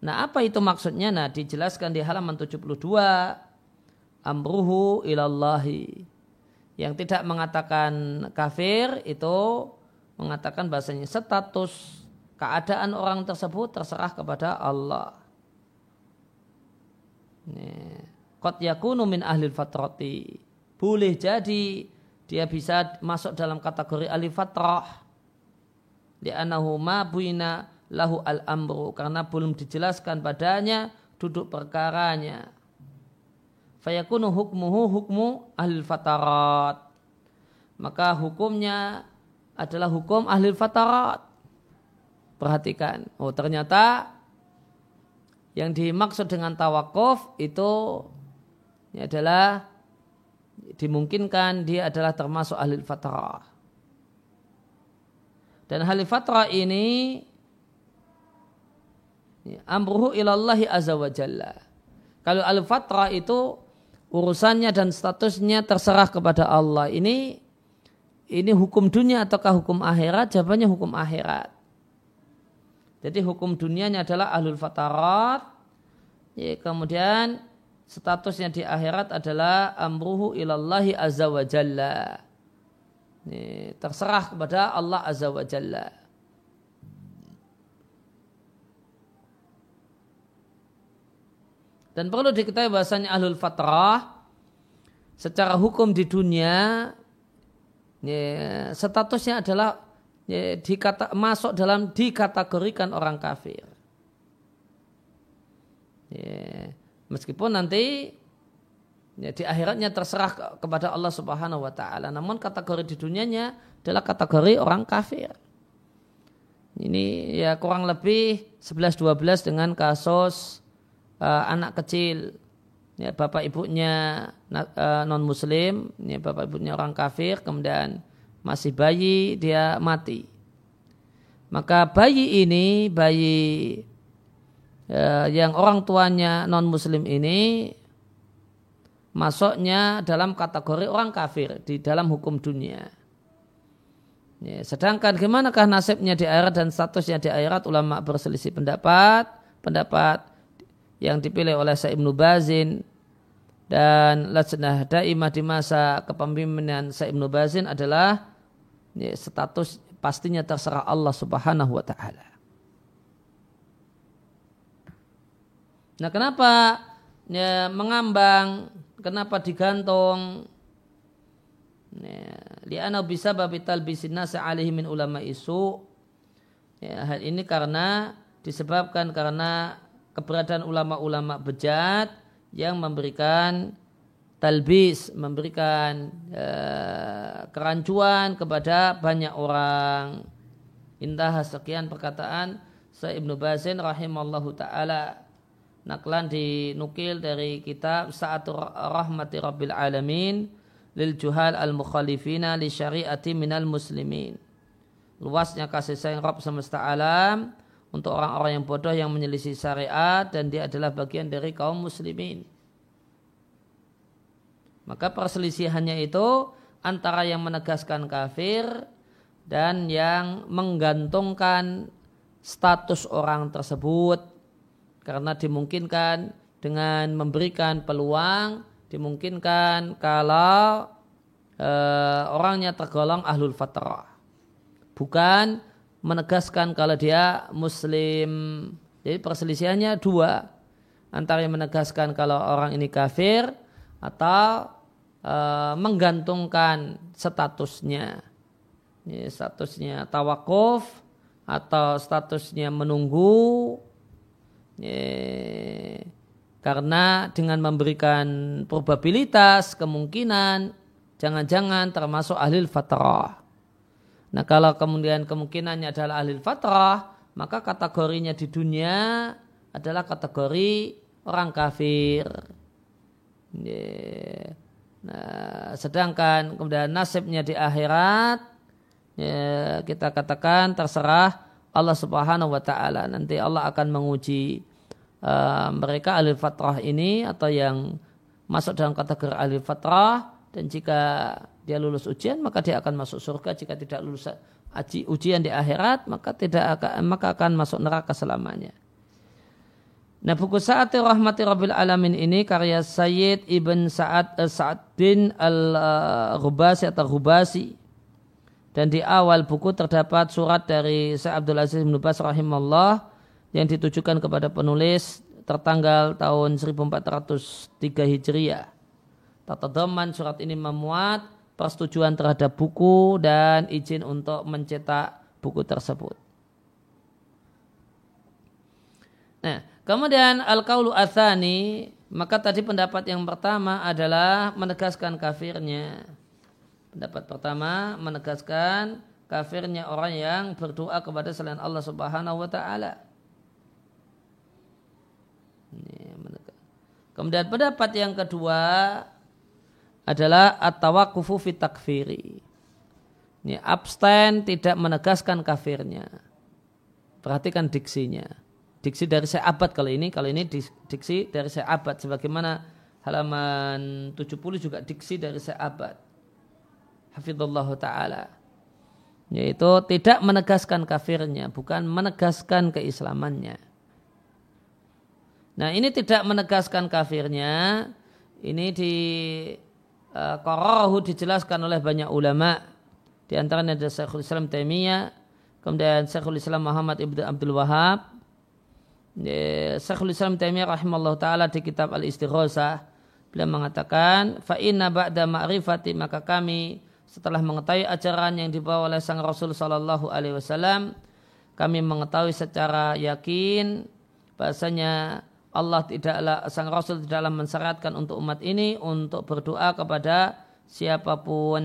Nah apa itu maksudnya? Nah dijelaskan di halaman 72 amruhu ilallahi yang tidak mengatakan kafir itu mengatakan bahasanya status keadaan orang tersebut terserah kepada Allah. Kot yakunu min ahli fatrati. Boleh jadi dia bisa masuk dalam kategori alifatrah li'annahu ma buina lahu al-amru. Karena belum dijelaskan padanya duduk perkaranya. Fayakunu hukmuhu hukmu ahli fatarat maka hukumnya adalah hukum ahli fatarat perhatikan. Oh ternyata yang dimaksud dengan tawakuf itu adalah dimungkinkan dia adalah termasuk ahli fatrah. Dan ahli fatrah ini amruhu ilallahi azza wa jalla. Kalau ahli fatrah itu urusannya dan statusnya terserah kepada Allah. Ini ini hukum dunia ataukah hukum akhirat? Jawabannya hukum akhirat. Jadi hukum dunianya adalah ahlul fatarat. Ya, kemudian statusnya di akhirat adalah amruhu ilallahi azza wa jalla. Ini, terserah kepada Allah azza wa jalla. Dan perlu diketahui bahasanya ahlul fatrah secara hukum di dunia ya, statusnya adalah ya, dikata, masuk dalam dikategorikan orang kafir. Ya, meskipun nanti ya, di akhiratnya terserah kepada Allah Subhanahu wa taala, namun kategori di dunianya adalah kategori orang kafir. Ini ya kurang lebih 11-12 dengan kasus uh, anak kecil ya bapak ibunya uh, non muslim ya bapak ibunya orang kafir kemudian masih bayi dia mati. Maka bayi ini, bayi ya, yang orang tuanya non muslim ini masuknya dalam kategori orang kafir di dalam hukum dunia. Ya, sedangkan bagaimanakah nasibnya di akhirat dan statusnya di akhirat ulama berselisih pendapat, pendapat yang dipilih oleh Sa'ib Nubazin dan Lajnah Daimah di masa kepemimpinan Sa'ib Nubazin adalah ya, status pastinya terserah Allah Subhanahu wa taala. Nah, kenapa ya, mengambang? Kenapa digantung? Ya, li'ana bisa babital bisina alaihi min ulama isu. Ya, hal ini karena disebabkan karena keberadaan ulama-ulama bejat yang memberikan talbis memberikan uh, kerancuan kepada banyak orang. Indah sekian perkataan Sa'ib Ibnu Bazin rahimallahu taala naklan dinukil dari kitab Sa'atur Rahmati Rabbil Alamin lil juhal al mukhalifina li syariati minal muslimin. Luasnya kasih sayang Rabb semesta alam untuk orang-orang yang bodoh yang menyelisih syariat dan dia adalah bagian dari kaum muslimin. Maka perselisihannya itu antara yang menegaskan kafir dan yang menggantungkan status orang tersebut karena dimungkinkan dengan memberikan peluang dimungkinkan kalau e, orangnya tergolong ahlul fatrah. Bukan menegaskan kalau dia muslim. Jadi perselisihannya dua. Antara yang menegaskan kalau orang ini kafir atau e, menggantungkan statusnya. Ini statusnya tawakuf atau statusnya menunggu karena dengan memberikan probabilitas kemungkinan jangan-jangan termasuk ahli fatrah. Nah kalau kemudian kemungkinannya adalah ahli fatrah, maka kategorinya di dunia adalah kategori orang kafir. Nah, sedangkan kemudian nasibnya di akhirat ya, kita katakan terserah Allah Subhanahu wa taala. Nanti Allah akan menguji uh, mereka ahli fatrah ini atau yang masuk dalam kategori ahli fatrah dan jika dia lulus ujian maka dia akan masuk surga jika tidak lulus ujian di akhirat maka tidak akan maka akan masuk neraka selamanya. Nah buku Sa'ati Rahmati Rabbil Alamin ini karya Sayyid Ibn Sa'ad uh, Sa'ad bin Al-Rubasi atau Rubasi. Dan di awal buku terdapat surat dari Syekh Abdul Aziz bin Bas rahimahullah yang ditujukan kepada penulis tertanggal tahun 1403 Hijriah. Tata Daman surat ini memuat persetujuan terhadap buku dan izin untuk mencetak buku tersebut. Nah, Kemudian al-kaulu athani, maka tadi pendapat yang pertama adalah menegaskan kafirnya. Pendapat pertama menegaskan kafirnya orang yang berdoa kepada selain Allah Subhanahu wa taala. Kemudian pendapat yang kedua adalah at-tawaqqufu fi takfiri. Ini abstain tidak menegaskan kafirnya. Perhatikan diksinya. Diksi dari saya abad kalau ini, kalau ini diksi dari saya abad sebagaimana halaman 70 juga diksi dari saya Hafidhullah taala. Yaitu tidak menegaskan kafirnya, bukan menegaskan keislamannya. Nah ini tidak menegaskan kafirnya. Ini di uh, dijelaskan oleh banyak ulama. Di antaranya ada Syekhul Islam Taimiyah, kemudian Syekhul Islam Muhammad Ibnu Abdul Wahab. Syekhul Islam Taimiyah rahimahullah taala di kitab Al-Istighosah beliau mengatakan fa inna ba'da ma'rifati maka kami setelah mengetahui ajaran yang dibawa oleh sang Rasul sallallahu alaihi wasallam kami mengetahui secara yakin bahasanya Allah tidaklah sang Rasul tidaklah mensyaratkan untuk umat ini untuk berdoa kepada siapa pun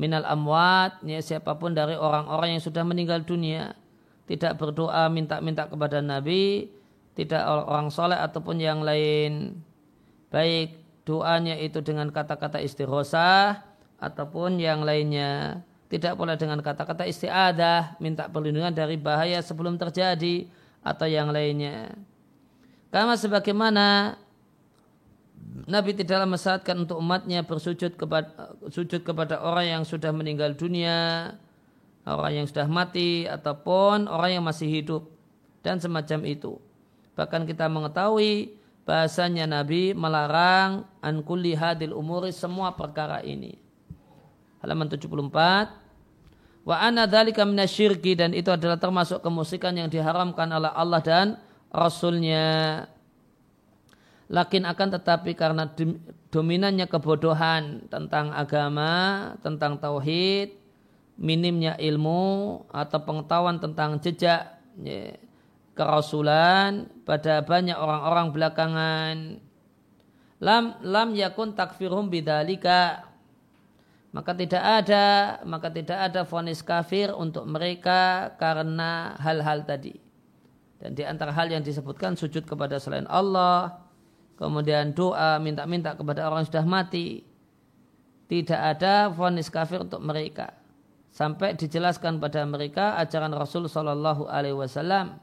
minal amwat, ya, siapa pun dari orang-orang yang sudah meninggal dunia. Tidak berdoa minta-minta kepada Nabi, tidak orang soleh ataupun yang lain. Baik doanya itu dengan kata-kata istighosah ataupun yang lainnya. Tidak pula dengan kata-kata istiadah, minta perlindungan dari bahaya sebelum terjadi atau yang lainnya. Karena sebagaimana Nabi tidaklah mensyaratkan untuk umatnya bersujud kepada sujud kepada orang yang sudah meninggal dunia, orang yang sudah mati ataupun orang yang masih hidup dan semacam itu. Bahkan kita mengetahui bahasanya Nabi melarang an hadil umuri semua perkara ini. Halaman 74 Wa anna dzalika minasyirki dan itu adalah termasuk kemusikan yang diharamkan oleh Allah dan Rasulnya. Lakin akan tetapi karena dominannya kebodohan tentang agama, tentang tauhid, minimnya ilmu atau pengetahuan tentang jejak ya, kerasulan pada banyak orang-orang belakangan. Lam lam yakun takfirum bidalika maka tidak ada maka tidak ada vonis kafir untuk mereka karena hal-hal tadi. Dan di antara hal yang disebutkan sujud kepada selain Allah, kemudian doa minta-minta kepada orang yang sudah mati. Tidak ada vonis kafir untuk mereka. Sampai dijelaskan pada mereka ajaran Rasul Shallallahu Alaihi Wasallam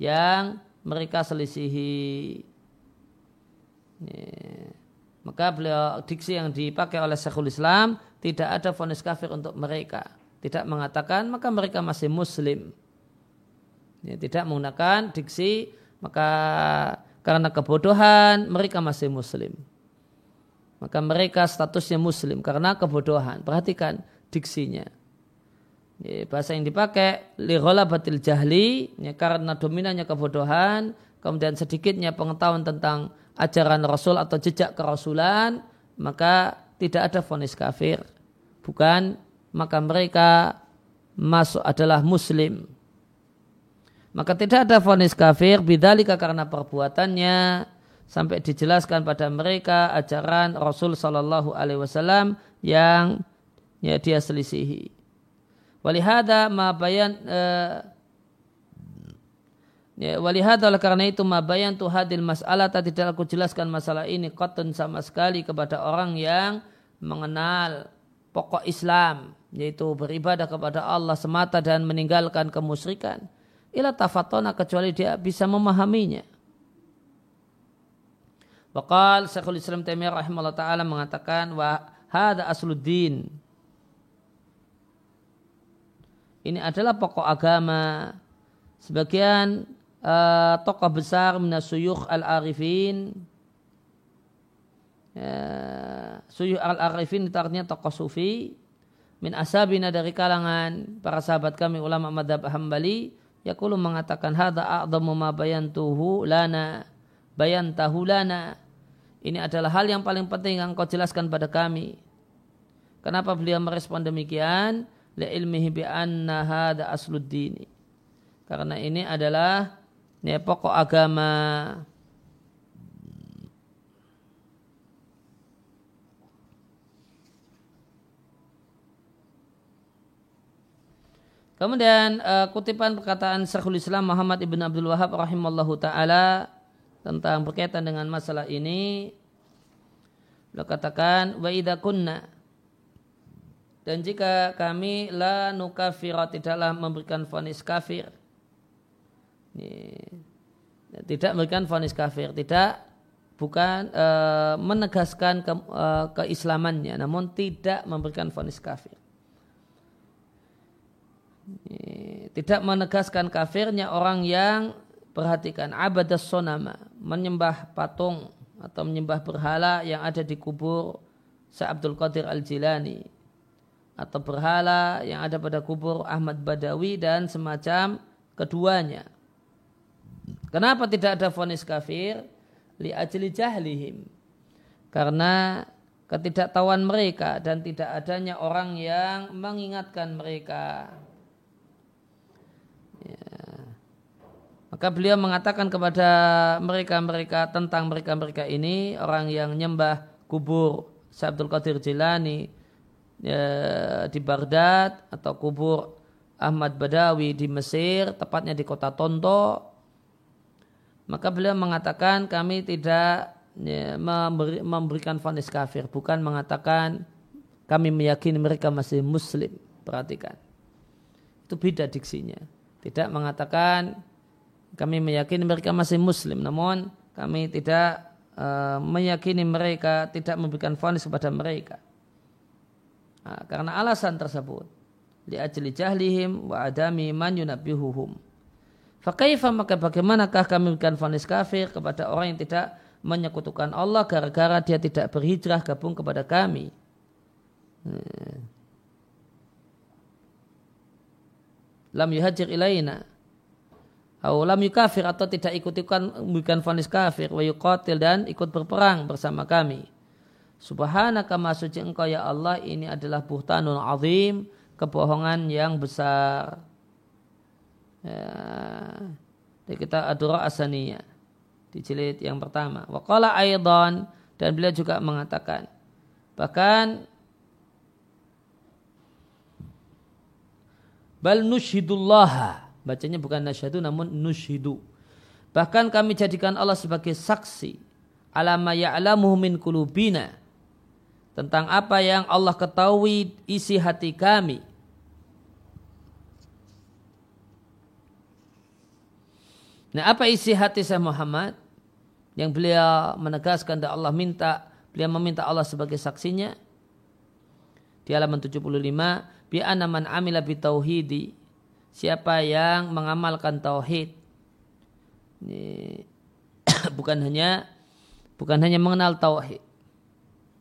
yang mereka selisihi. Maka beliau diksi yang dipakai oleh Syekhul Islam tidak ada vonis kafir untuk mereka. Tidak mengatakan maka mereka masih muslim. Ya, tidak menggunakan diksi maka karena kebodohan mereka masih muslim. Maka mereka statusnya muslim karena kebodohan. Perhatikan diksinya. Ya, bahasa yang dipakai lirola batil jahli ya, karena dominannya kebodohan kemudian sedikitnya pengetahuan tentang ajaran Rasul atau jejak kerasulan maka tidak ada vonis kafir. Bukan maka mereka masuk adalah muslim. Maka tidak ada vonis kafir bidalika karena perbuatannya. Sampai dijelaskan pada mereka ajaran Rasul Shallallahu Alaihi Wasallam yang ya, dia selisihi. Walihada ma bayan uh, ya, walihada oleh karena itu ma bayan tu hadil masalah tadi tidak aku jelaskan masalah ini kotun sama sekali kepada orang yang mengenal pokok Islam yaitu beribadah kepada Allah semata dan meninggalkan kemusyrikan ila tafatona kecuali dia bisa memahaminya. Wakal Syekhul Islam Taimiyah rahimahullah taala mengatakan wa hada asluddin. Ini adalah pokok agama. Sebagian uh, tokoh besar minasuyukh al-arifin ya, suyuh al-arifin itu artinya tokoh sufi min asabina dari kalangan para sahabat kami ulama madhab hambali Yaqulu mengatakan hadza a'dhamu ma bayantuhu lana bayantahu lana. Ini adalah hal yang paling penting yang kau jelaskan pada kami. Kenapa beliau merespon demikian? Li ilmihi bi anna hadza asluddini. Karena ini adalah ini pokok agama. Kemudian uh, kutipan perkataan Syekhul Islam Muhammad Ibn Abdul Wahab rahimallahu taala tentang berkaitan dengan masalah ini. Beliau katakan wa idza kunna. Dan jika kami la nukafira tidaklah memberikan vonis kafir tidak memberikan vonis kafir tidak bukan e, menegaskan ke, e, keislamannya namun tidak memberikan vonis kafir tidak menegaskan kafirnya orang yang perhatikan abadas sonama menyembah patung atau menyembah berhala yang ada di kubur Sa Abdul Qadir Al-Jilani atau berhala yang ada pada kubur Ahmad Badawi dan semacam keduanya. Kenapa tidak ada vonis kafir? Li ajli jahlihim. Karena ketidaktahuan mereka dan tidak adanya orang yang mengingatkan mereka. Maka beliau mengatakan kepada mereka-mereka tentang mereka-mereka ini orang yang nyembah kubur Abdul Qadir Jilani ya, di Baghdad atau kubur Ahmad Badawi di Mesir, tepatnya di kota Tonto. Maka beliau mengatakan kami tidak ya, memberi, memberikan vonis kafir, bukan mengatakan kami meyakini mereka masih muslim. Perhatikan. Itu beda diksinya. Tidak mengatakan kami meyakini mereka masih muslim namun kami tidak uh, meyakini mereka tidak memberikan vonis kepada mereka nah, karena alasan tersebut li ajli jahlihim wa adami man yunabbihuhum Fakaifa maka bagaimanakah kami memberikan vonis kafir kepada orang yang tidak menyekutukan Allah gara-gara dia tidak berhijrah gabung kepada kami. Hmm. Lam yuhajir ilaina lam yukafir atau tidak ikut-ikutan bukan vonis kafir wa yuqatil dan ikut berperang bersama kami. Subhanaka ma suci engkau ya Allah ini adalah buhtanun azim, kebohongan yang besar. Ya. Jadi kita adura asaniya di jilid yang pertama. Wa qala aidan dan beliau juga mengatakan bahkan bal nushidullah Bacanya bukan nasyadu namun nushidu. Bahkan kami jadikan Allah sebagai saksi alama ya'lamuhu min kulubina tentang apa yang Allah ketahui isi hati kami. Nah apa isi hati saya Muhammad? Yang beliau menegaskan dan Allah minta, beliau meminta Allah sebagai saksinya. Di halaman 75, bi man amila bi tauhidi siapa yang mengamalkan tauhid ini, bukan hanya bukan hanya mengenal tauhid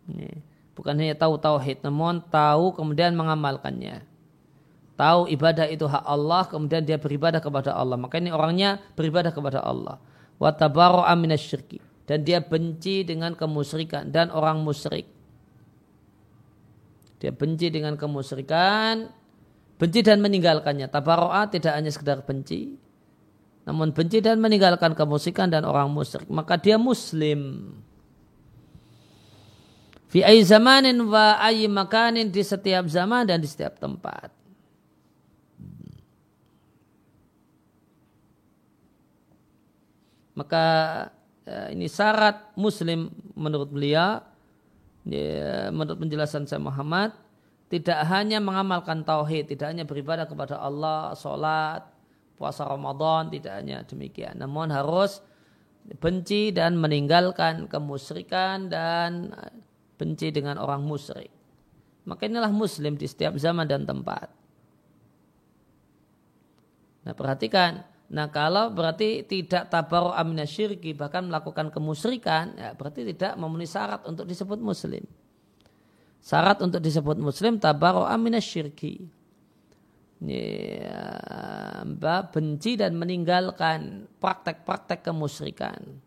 ini, bukan hanya tahu tauhid namun tahu kemudian mengamalkannya tahu ibadah itu hak Allah kemudian dia beribadah kepada Allah maka ini orangnya beribadah kepada Allah wa tabarra'a dan dia benci dengan kemusyrikan dan orang musyrik dia benci dengan kemusyrikan benci dan meninggalkannya. Tabaro'a tidak hanya sekedar benci, namun benci dan meninggalkan kemusikan dan orang musyrik. Maka dia muslim. Fi zamanin wa makanin di setiap zaman dan di setiap tempat. Maka ya, ini syarat muslim menurut beliau, ya, menurut penjelasan saya Muhammad, tidak hanya mengamalkan tauhid, tidak hanya beribadah kepada Allah, sholat, puasa Ramadan, tidak hanya demikian. Namun harus benci dan meninggalkan kemusyrikan dan benci dengan orang musyrik. Maka inilah muslim di setiap zaman dan tempat. Nah perhatikan, nah kalau berarti tidak tabaru amina syirki bahkan melakukan kemusyrikan, ya berarti tidak memenuhi syarat untuk disebut muslim. Syarat untuk disebut muslim tabaro aminas syirki. Ya, benci dan meninggalkan praktek-praktek kemusyrikan.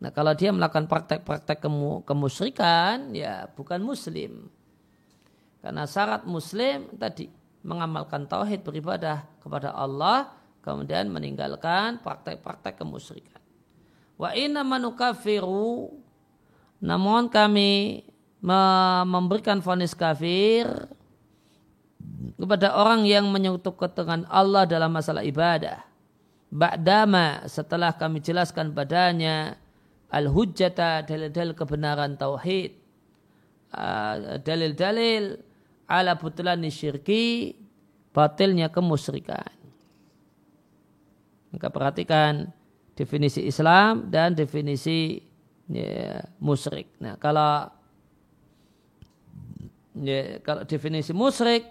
Nah kalau dia melakukan praktek-praktek kemu, kemusyrikan, ya bukan muslim. Karena syarat muslim tadi mengamalkan tauhid beribadah kepada Allah, kemudian meninggalkan praktek-praktek kemusyrikan. Wa inna manukafiru, namun kami memberikan vonis kafir kepada orang yang menyekutukan dengan Allah dalam masalah ibadah. Ba'dama setelah kami jelaskan padanya al-hujjata dalil-dalil kebenaran tauhid. Dalil-dalil ala butulani syirki batilnya kemusyrikan. Maka perhatikan definisi Islam dan definisi ya, musyrik. Nah, kalau ya, kalau definisi musyrik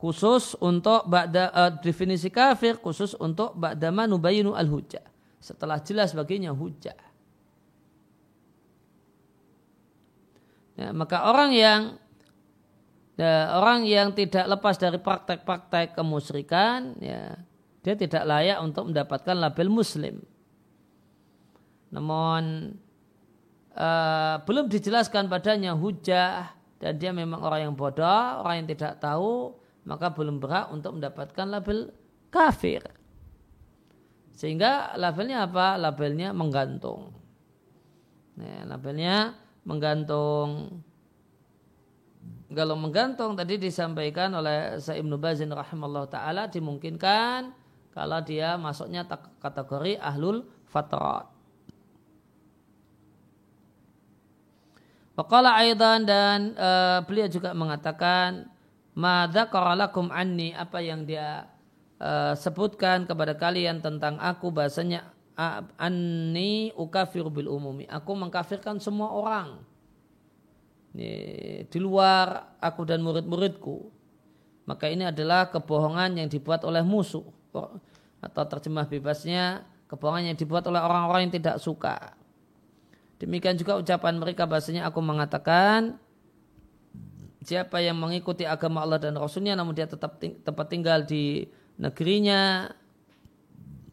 khusus untuk ba'da uh, definisi kafir khusus untuk ba'dama nubayinu al hujjah setelah jelas baginya hujjah ya, maka orang yang ya, orang yang tidak lepas dari praktek-praktek kemusyrikan ya dia tidak layak untuk mendapatkan label muslim namun uh, belum dijelaskan padanya hujah dan dia memang orang yang bodoh orang yang tidak tahu maka belum berhak untuk mendapatkan label kafir. Sehingga labelnya apa? Labelnya menggantung. Nah, labelnya menggantung. Kalau menggantung tadi disampaikan oleh Sa'ib Nubazin rahimahullah ta'ala dimungkinkan kalau dia masuknya kategori ahlul fatrat. Wakala aidan dan uh, beliau juga mengatakan Mada koralakum anni apa yang dia uh, sebutkan kepada kalian tentang aku bahasanya anni ukafir bil umumi. Aku mengkafirkan semua orang. Di luar aku dan murid-muridku. Maka ini adalah kebohongan yang dibuat oleh musuh. Atau terjemah bebasnya kebohongan yang dibuat oleh orang-orang yang tidak suka. Demikian juga ucapan mereka bahasanya aku mengatakan siapa yang mengikuti agama Allah dan Rasulnya namun dia tetap ting tempat tinggal di negerinya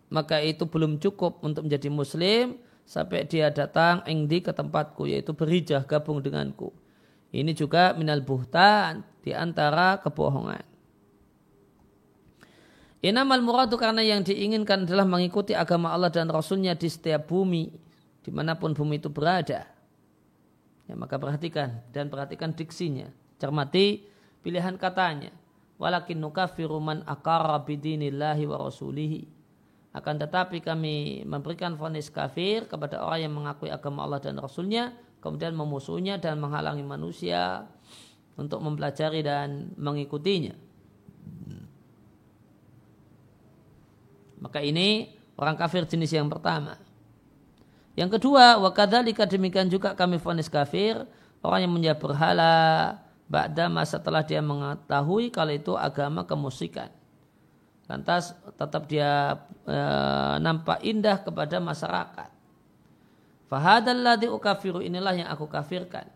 maka itu belum cukup untuk menjadi muslim sampai dia datang engdi ke tempatku yaitu berijah gabung denganku ini juga minal buhtan di antara kebohongan Inamal muradu karena yang diinginkan adalah mengikuti agama Allah dan Rasulnya di setiap bumi di mana pun bumi itu berada ya, maka perhatikan dan perhatikan diksinya Cermati pilihan katanya. Walakin nukafiru man akara bidinillahi wa rasulihi. Akan tetapi kami memberikan vonis kafir kepada orang yang mengakui agama Allah dan Rasulnya. Kemudian memusuhnya dan menghalangi manusia untuk mempelajari dan mengikutinya. Maka ini orang kafir jenis yang pertama. Yang kedua, wakadhalika demikian juga kami vonis kafir, orang yang menyembah berhala, Ba'da masa setelah dia mengetahui kalau itu agama kemusikan. Lantas tetap dia e, nampak indah kepada masyarakat. Fahadalladhi ukafiru inilah yang aku kafirkan.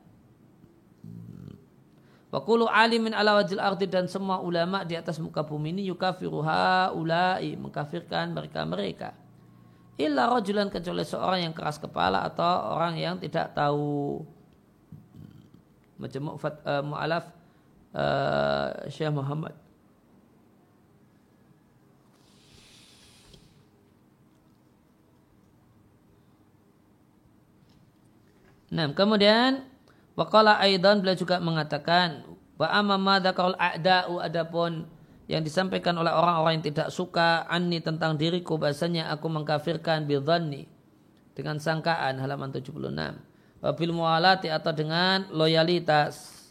Wakulu alimin ala wajil arti dan semua ulama di atas muka bumi ini yukafiru haulai mengkafirkan mereka-mereka. Illa rojulan kecuali seorang yang keras kepala atau orang yang tidak tahu. Macam uh, mu'alaf uh, Syekh Muhammad. Nah, kemudian waqala aidan beliau juga mengatakan wa amma ma dzakarul a'da'u adapun yang disampaikan oleh orang-orang yang tidak suka anni tentang diriku bahasanya aku mengkafirkan bidhanni dengan sangkaan halaman 76 bil mualati atau dengan loyalitas.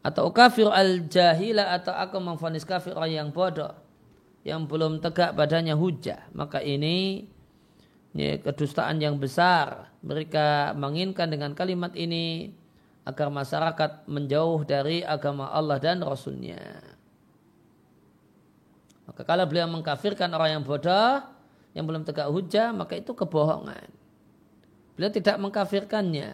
Atau kafir al jahila atau aku memfonis kafir orang yang bodoh yang belum tegak badannya hujah. Maka ini ya, kedustaan yang besar mereka menginginkan dengan kalimat ini agar masyarakat menjauh dari agama Allah dan Rasulnya maka kalau beliau mengkafirkan orang yang bodoh yang belum tegak hujah maka itu kebohongan Beliau tidak mengkafirkannya.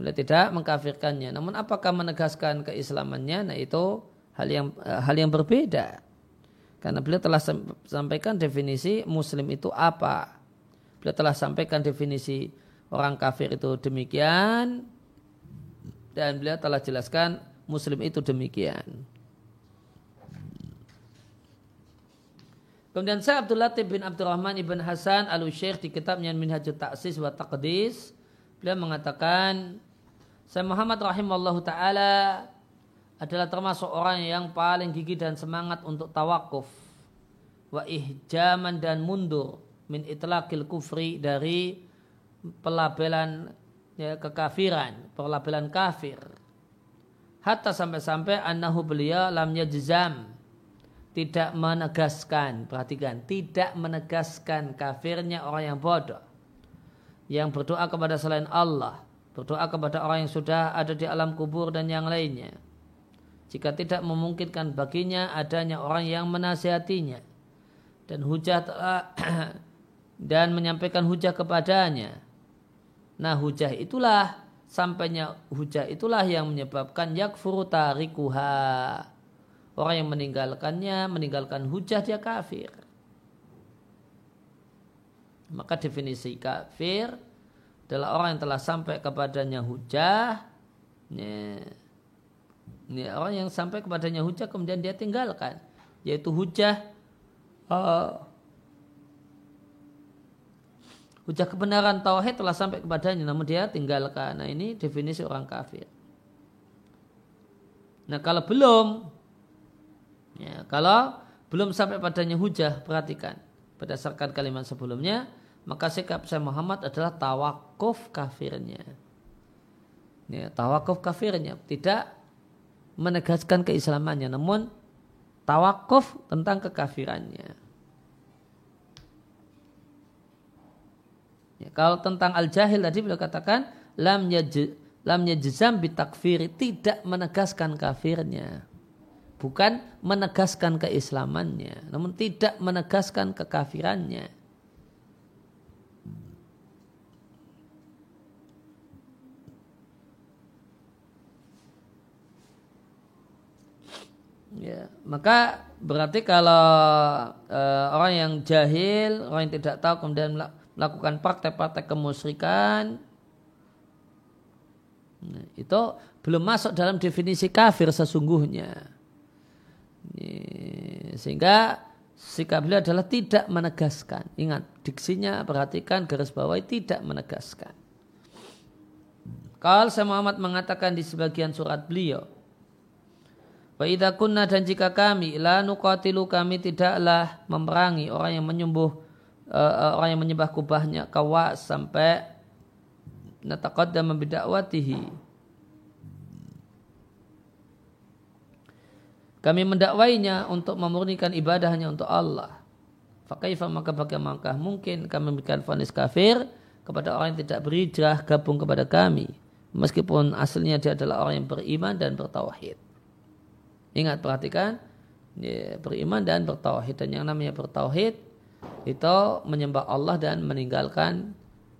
beliau tidak mengkafirkannya. Namun apakah menegaskan keislamannya? Nah itu hal yang hal yang berbeda. Karena beliau telah sampaikan definisi muslim itu apa. Beliau telah sampaikan definisi orang kafir itu demikian. Dan beliau telah jelaskan muslim itu demikian. Kemudian saya Abdul Latif bin Abdurrahman ibn Hasan al Syekh di kitabnya Minhajul Ta'sis wa Taqdis beliau mengatakan saya Muhammad rahimallahu taala adalah termasuk orang yang paling gigih dan semangat untuk tawakuf wa ihjaman dan mundur min itlaqil kufri dari pelabelan ya, kekafiran, pelabelan kafir. Hatta sampai-sampai annahu beliau lam yajzam tidak menegaskan, perhatikan, tidak menegaskan kafirnya orang yang bodoh. Yang berdoa kepada selain Allah, berdoa kepada orang yang sudah ada di alam kubur dan yang lainnya. Jika tidak memungkinkan baginya adanya orang yang menasihatinya dan hujah telah dan menyampaikan hujah kepadanya. Nah hujah itulah sampainya hujah itulah yang menyebabkan yakfuru tarikuha. Orang yang meninggalkannya, meninggalkan hujah dia kafir. Maka definisi kafir adalah orang yang telah sampai kepadanya hujah. Ini, ini orang yang sampai kepadanya hujah kemudian dia tinggalkan. Yaitu hujah uh, hujah kebenaran tauhid telah sampai kepadanya namun dia tinggalkan. Nah ini definisi orang kafir. Nah kalau belum, ya, kalau belum sampai padanya hujah, perhatikan berdasarkan kalimat sebelumnya, maka sikap saya Muhammad adalah tawakuf kafirnya. Ya, tawakuf kafirnya tidak menegaskan keislamannya, namun tawakuf tentang kekafirannya. Ya, kalau tentang al-jahil tadi beliau katakan lam yaj lam yajzam bitakfir tidak menegaskan kafirnya. Bukan menegaskan keislamannya, namun tidak menegaskan kekafirannya. Ya, maka berarti kalau uh, orang yang jahil, orang yang tidak tahu kemudian melakukan praktek-praktek kemusyrikan, nah, itu belum masuk dalam definisi kafir sesungguhnya. Sehingga sikap beliau adalah tidak menegaskan. Ingat, diksinya perhatikan garis bawah tidak menegaskan. Kalau saya Muhammad mengatakan di sebagian surat beliau, Wa idza kunna dan jika kami la nuqatilu kami tidaklah memerangi orang yang menyembuh uh, orang yang menyembah kubahnya kawa sampai nataqaddam bidakwatihi. Kami mendakwainya untuk memurnikan ibadahnya untuk Allah. Fakaifa maka bagaimana mungkin kami memberikan vonis kafir kepada orang yang tidak berhijrah gabung kepada kami. Meskipun aslinya dia adalah orang yang beriman dan bertauhid. Ingat perhatikan ya, beriman dan bertauhid dan yang namanya bertauhid itu menyembah Allah dan meninggalkan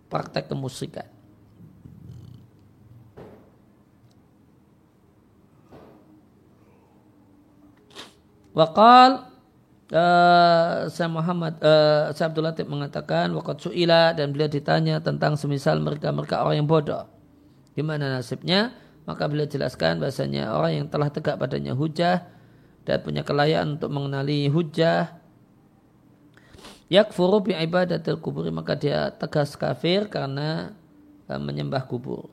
praktek kemusyrikan. Wakal uh, saya Muhammad uh, saya Abdul Latif mengatakan wakat suila dan beliau ditanya tentang semisal mereka mereka orang yang bodoh. Gimana nasibnya? Maka beliau jelaskan bahasanya orang yang telah tegak padanya hujah dan punya kelayakan untuk mengenali hujah yakfuru bi ibadatil kubur maka dia tegas kafir karena uh, menyembah kubur.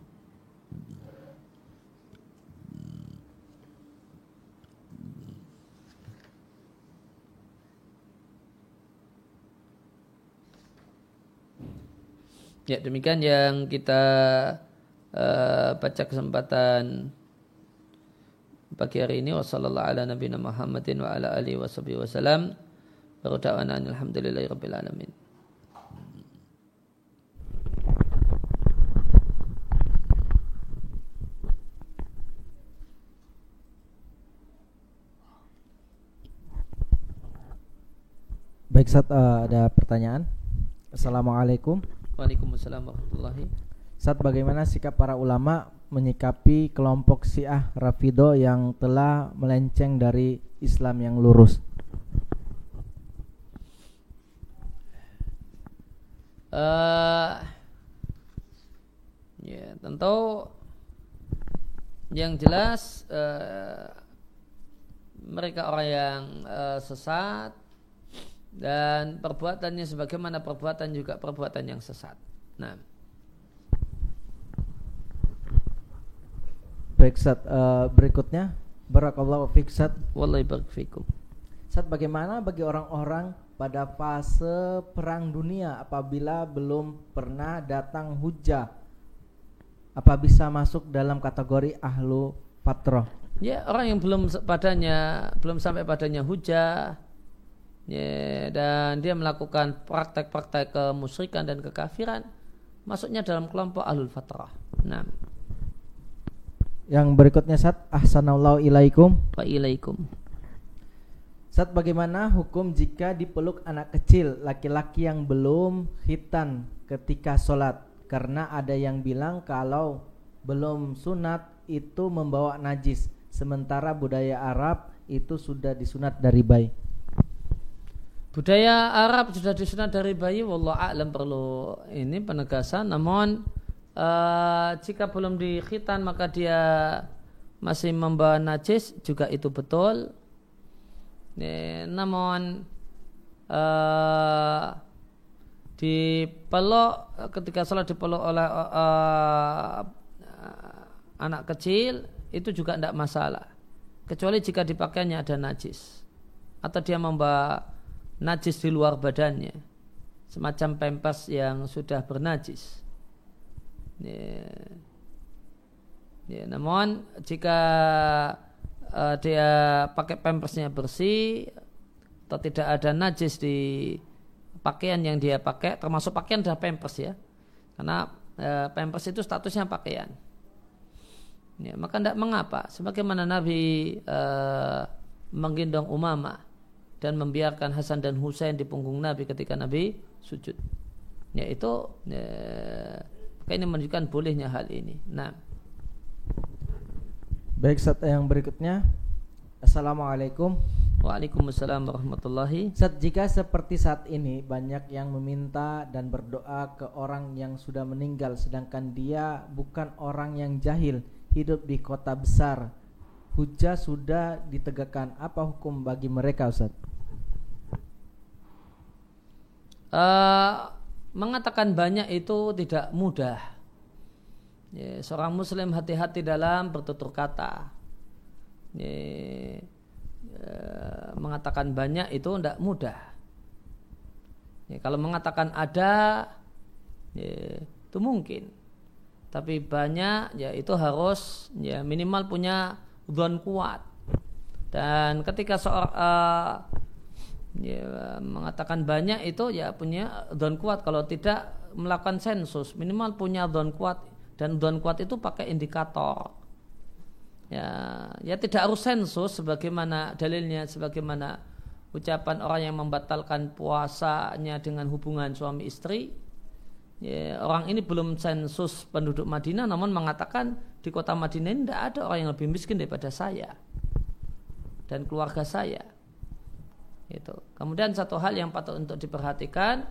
Ya demikian yang kita uh, baca kesempatan pagi hari ini wasallallahu ala nabiyina Muhammadin wa ala alihi washabihi wasallam wa da'wana alhamdulillahi rabbil alamin Baik, Sat, uh, ada pertanyaan. Assalamualaikum. Waalaikumsalam warahmatullahi saat bagaimana sikap para ulama menyikapi kelompok Syiah Rafido yang telah melenceng dari Islam yang lurus? Uh, ya tentu yang jelas uh, mereka orang yang uh, sesat dan perbuatannya sebagaimana perbuatan juga perbuatan yang sesat. Nah, Baik, uh, berikutnya Barakallahu fiik Ustaz. Wallahi barik fikum. Ustaz bagaimana bagi orang-orang pada fase perang dunia apabila belum pernah datang hujah? Apa bisa masuk dalam kategori ahlu fatrah? Ya, orang yang belum padanya belum sampai padanya hujah ya, dan dia melakukan praktek-praktek kemusyrikan dan kekafiran masuknya dalam kelompok ahlul fatrah. Nah, Yang berikutnya Sat. Ahsanallahu ilaikum. Wa ilaikum. Sat bagaimana hukum jika dipeluk anak kecil laki-laki yang belum khitan ketika sholat? Karena ada yang bilang kalau belum sunat itu membawa najis. Sementara budaya Arab itu sudah disunat dari bayi. Budaya Arab sudah disunat dari bayi, wallah a'lam perlu ini penegasan. Namun uh, jika belum dikhitan maka dia masih membawa najis juga itu betul. Namun uh, dipeluk ketika sholat dipeluk oleh uh, anak kecil itu juga tidak masalah. Kecuali jika dipakainya ada najis. Atau dia membawa najis di luar badannya. Semacam pempes yang sudah bernajis ya. Ya, namun jika uh, dia pakai pempesnya bersih atau tidak ada najis di pakaian yang dia pakai termasuk pakaian adalah pempes ya karena uh, pempes itu statusnya pakaian ya, maka tidak mengapa sebagaimana Nabi uh, menggendong umamah dan membiarkan Hasan dan Husain di punggung Nabi ketika Nabi sujud. Ya itu ya, ini menunjukkan bolehnya hal ini. Nah. Baik saat yang berikutnya. Assalamualaikum. Waalaikumsalam warahmatullahi. Saat jika seperti saat ini banyak yang meminta dan berdoa ke orang yang sudah meninggal sedangkan dia bukan orang yang jahil hidup di kota besar. Hujah sudah ditegakkan. Apa hukum bagi mereka Ustaz? Uh, mengatakan banyak itu tidak mudah. Ya, seorang muslim hati-hati dalam bertutur kata. Ya, mengatakan banyak itu tidak mudah. Ya, kalau mengatakan ada, ya, itu mungkin. Tapi banyak, ya itu harus ya minimal punya don kuat. Dan ketika seorang uh, ya, mengatakan banyak itu ya punya don kuat. Kalau tidak melakukan sensus minimal punya don kuat. Dan don kuat itu pakai indikator. Ya ya tidak harus sensus sebagaimana dalilnya sebagaimana ucapan orang yang membatalkan puasanya dengan hubungan suami istri. Ya, orang ini belum sensus penduduk Madinah namun mengatakan di kota Madinah tidak ada orang yang lebih miskin daripada saya dan keluarga saya itu. Kemudian satu hal yang patut untuk diperhatikan,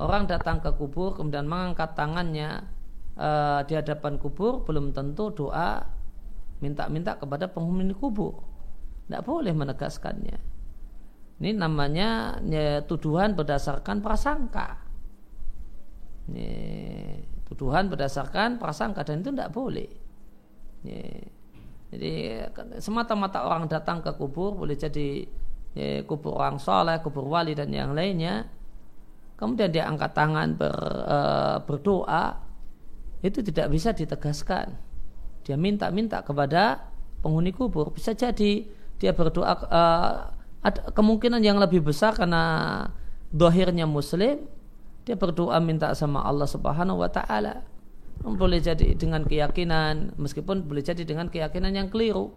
orang datang ke kubur kemudian mengangkat tangannya uh, di hadapan kubur belum tentu doa minta-minta kepada penghuni kubur. Tidak boleh menegaskannya. Ini namanya ya, tuduhan berdasarkan prasangka. Ini, tuduhan berdasarkan prasangka dan itu tidak boleh. Ini, jadi semata-mata orang datang ke kubur boleh jadi ya, kubur orang soleh, kubur wali dan yang lainnya, kemudian dia angkat tangan ber, e, berdoa, itu tidak bisa ditegaskan. Dia minta-minta kepada penghuni kubur. Bisa jadi dia berdoa e, ada kemungkinan yang lebih besar karena dohirnya muslim, dia berdoa minta sama Allah Subhanahu wa taala. Boleh jadi dengan keyakinan, meskipun boleh jadi dengan keyakinan yang keliru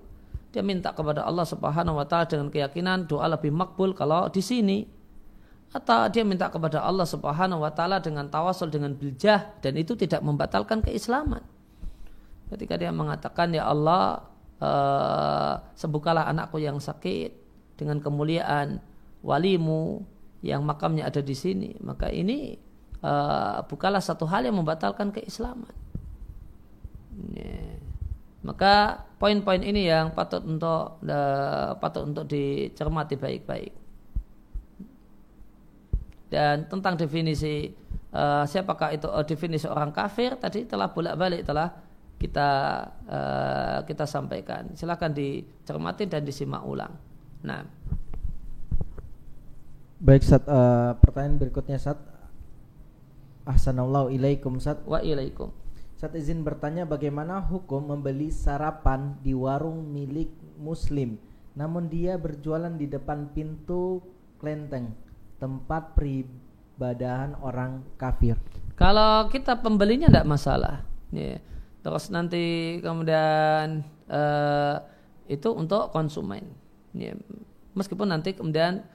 dia minta kepada Allah Subhanahu wa taala dengan keyakinan doa lebih makbul kalau di sini atau dia minta kepada Allah Subhanahu wa taala dengan tawasul dengan biljah dan itu tidak membatalkan keislaman. Ketika dia mengatakan ya Allah uh, sembuhkanlah anakku yang sakit dengan kemuliaan walimu yang makamnya ada di sini, maka ini uh, bukanlah satu hal yang membatalkan keislaman. Yeah. Maka poin-poin ini yang patut untuk uh, patut untuk dicermati baik-baik. Dan tentang definisi uh, siapakah itu uh, definisi orang kafir tadi telah bolak-balik telah kita uh, kita sampaikan. Silakan dicermati dan disimak ulang. Nah. Baik, Sat, uh, pertanyaan berikutnya Sat. Ahsanallahu ilaikum Sat. Wa ilaikum. Sat izin bertanya bagaimana hukum membeli sarapan di warung milik muslim namun dia berjualan di depan pintu klenteng tempat peribadahan orang kafir. Kalau kita pembelinya tidak masalah. Ya. Terus nanti kemudian uh, itu untuk konsumen. Ya. Meskipun nanti kemudian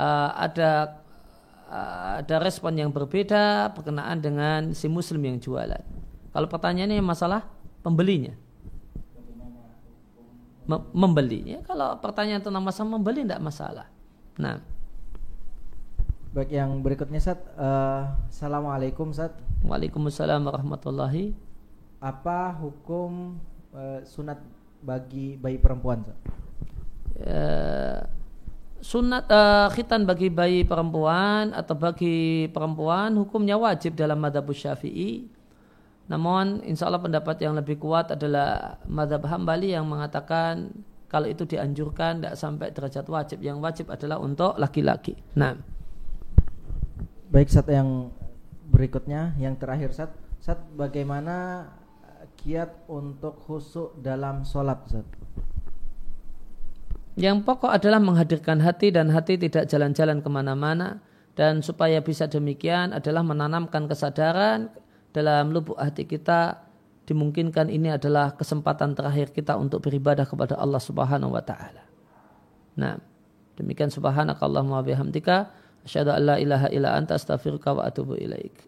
uh, ada uh, ada respon yang berbeda berkenaan dengan si muslim yang jualan. Kalau pertanyaannya masalah pembelinya. membeli ya kalau pertanyaan tentang masalah membeli tidak masalah. Nah, Baik yang berikutnya Sat uh, Assalamualaikum Sat Waalaikumsalam warahmatullahi Apa hukum uh, sunat bagi bayi perempuan Sat? Uh, sunat uh, khitan bagi bayi perempuan atau bagi perempuan hukumnya wajib dalam madhab syafi'i namun insya Allah pendapat yang lebih kuat adalah madhab hambali yang mengatakan kalau itu dianjurkan tidak sampai derajat wajib. Yang wajib adalah untuk laki-laki. Nah. Baik Sat yang berikutnya yang terakhir Sat Sat bagaimana kiat untuk khusuk dalam sholat Sat Yang pokok adalah menghadirkan hati dan hati tidak jalan-jalan ke mana-mana. Dan supaya bisa demikian adalah menanamkan kesadaran dalam lubuk hati kita dimungkinkan ini adalah kesempatan terakhir kita untuk beribadah kepada Allah Subhanahu wa taala. Nah, demikian subhanakallahumma wa bihamdika Asyhadu an la ilaha illa anta astaghfiruka wa atubu ilaik.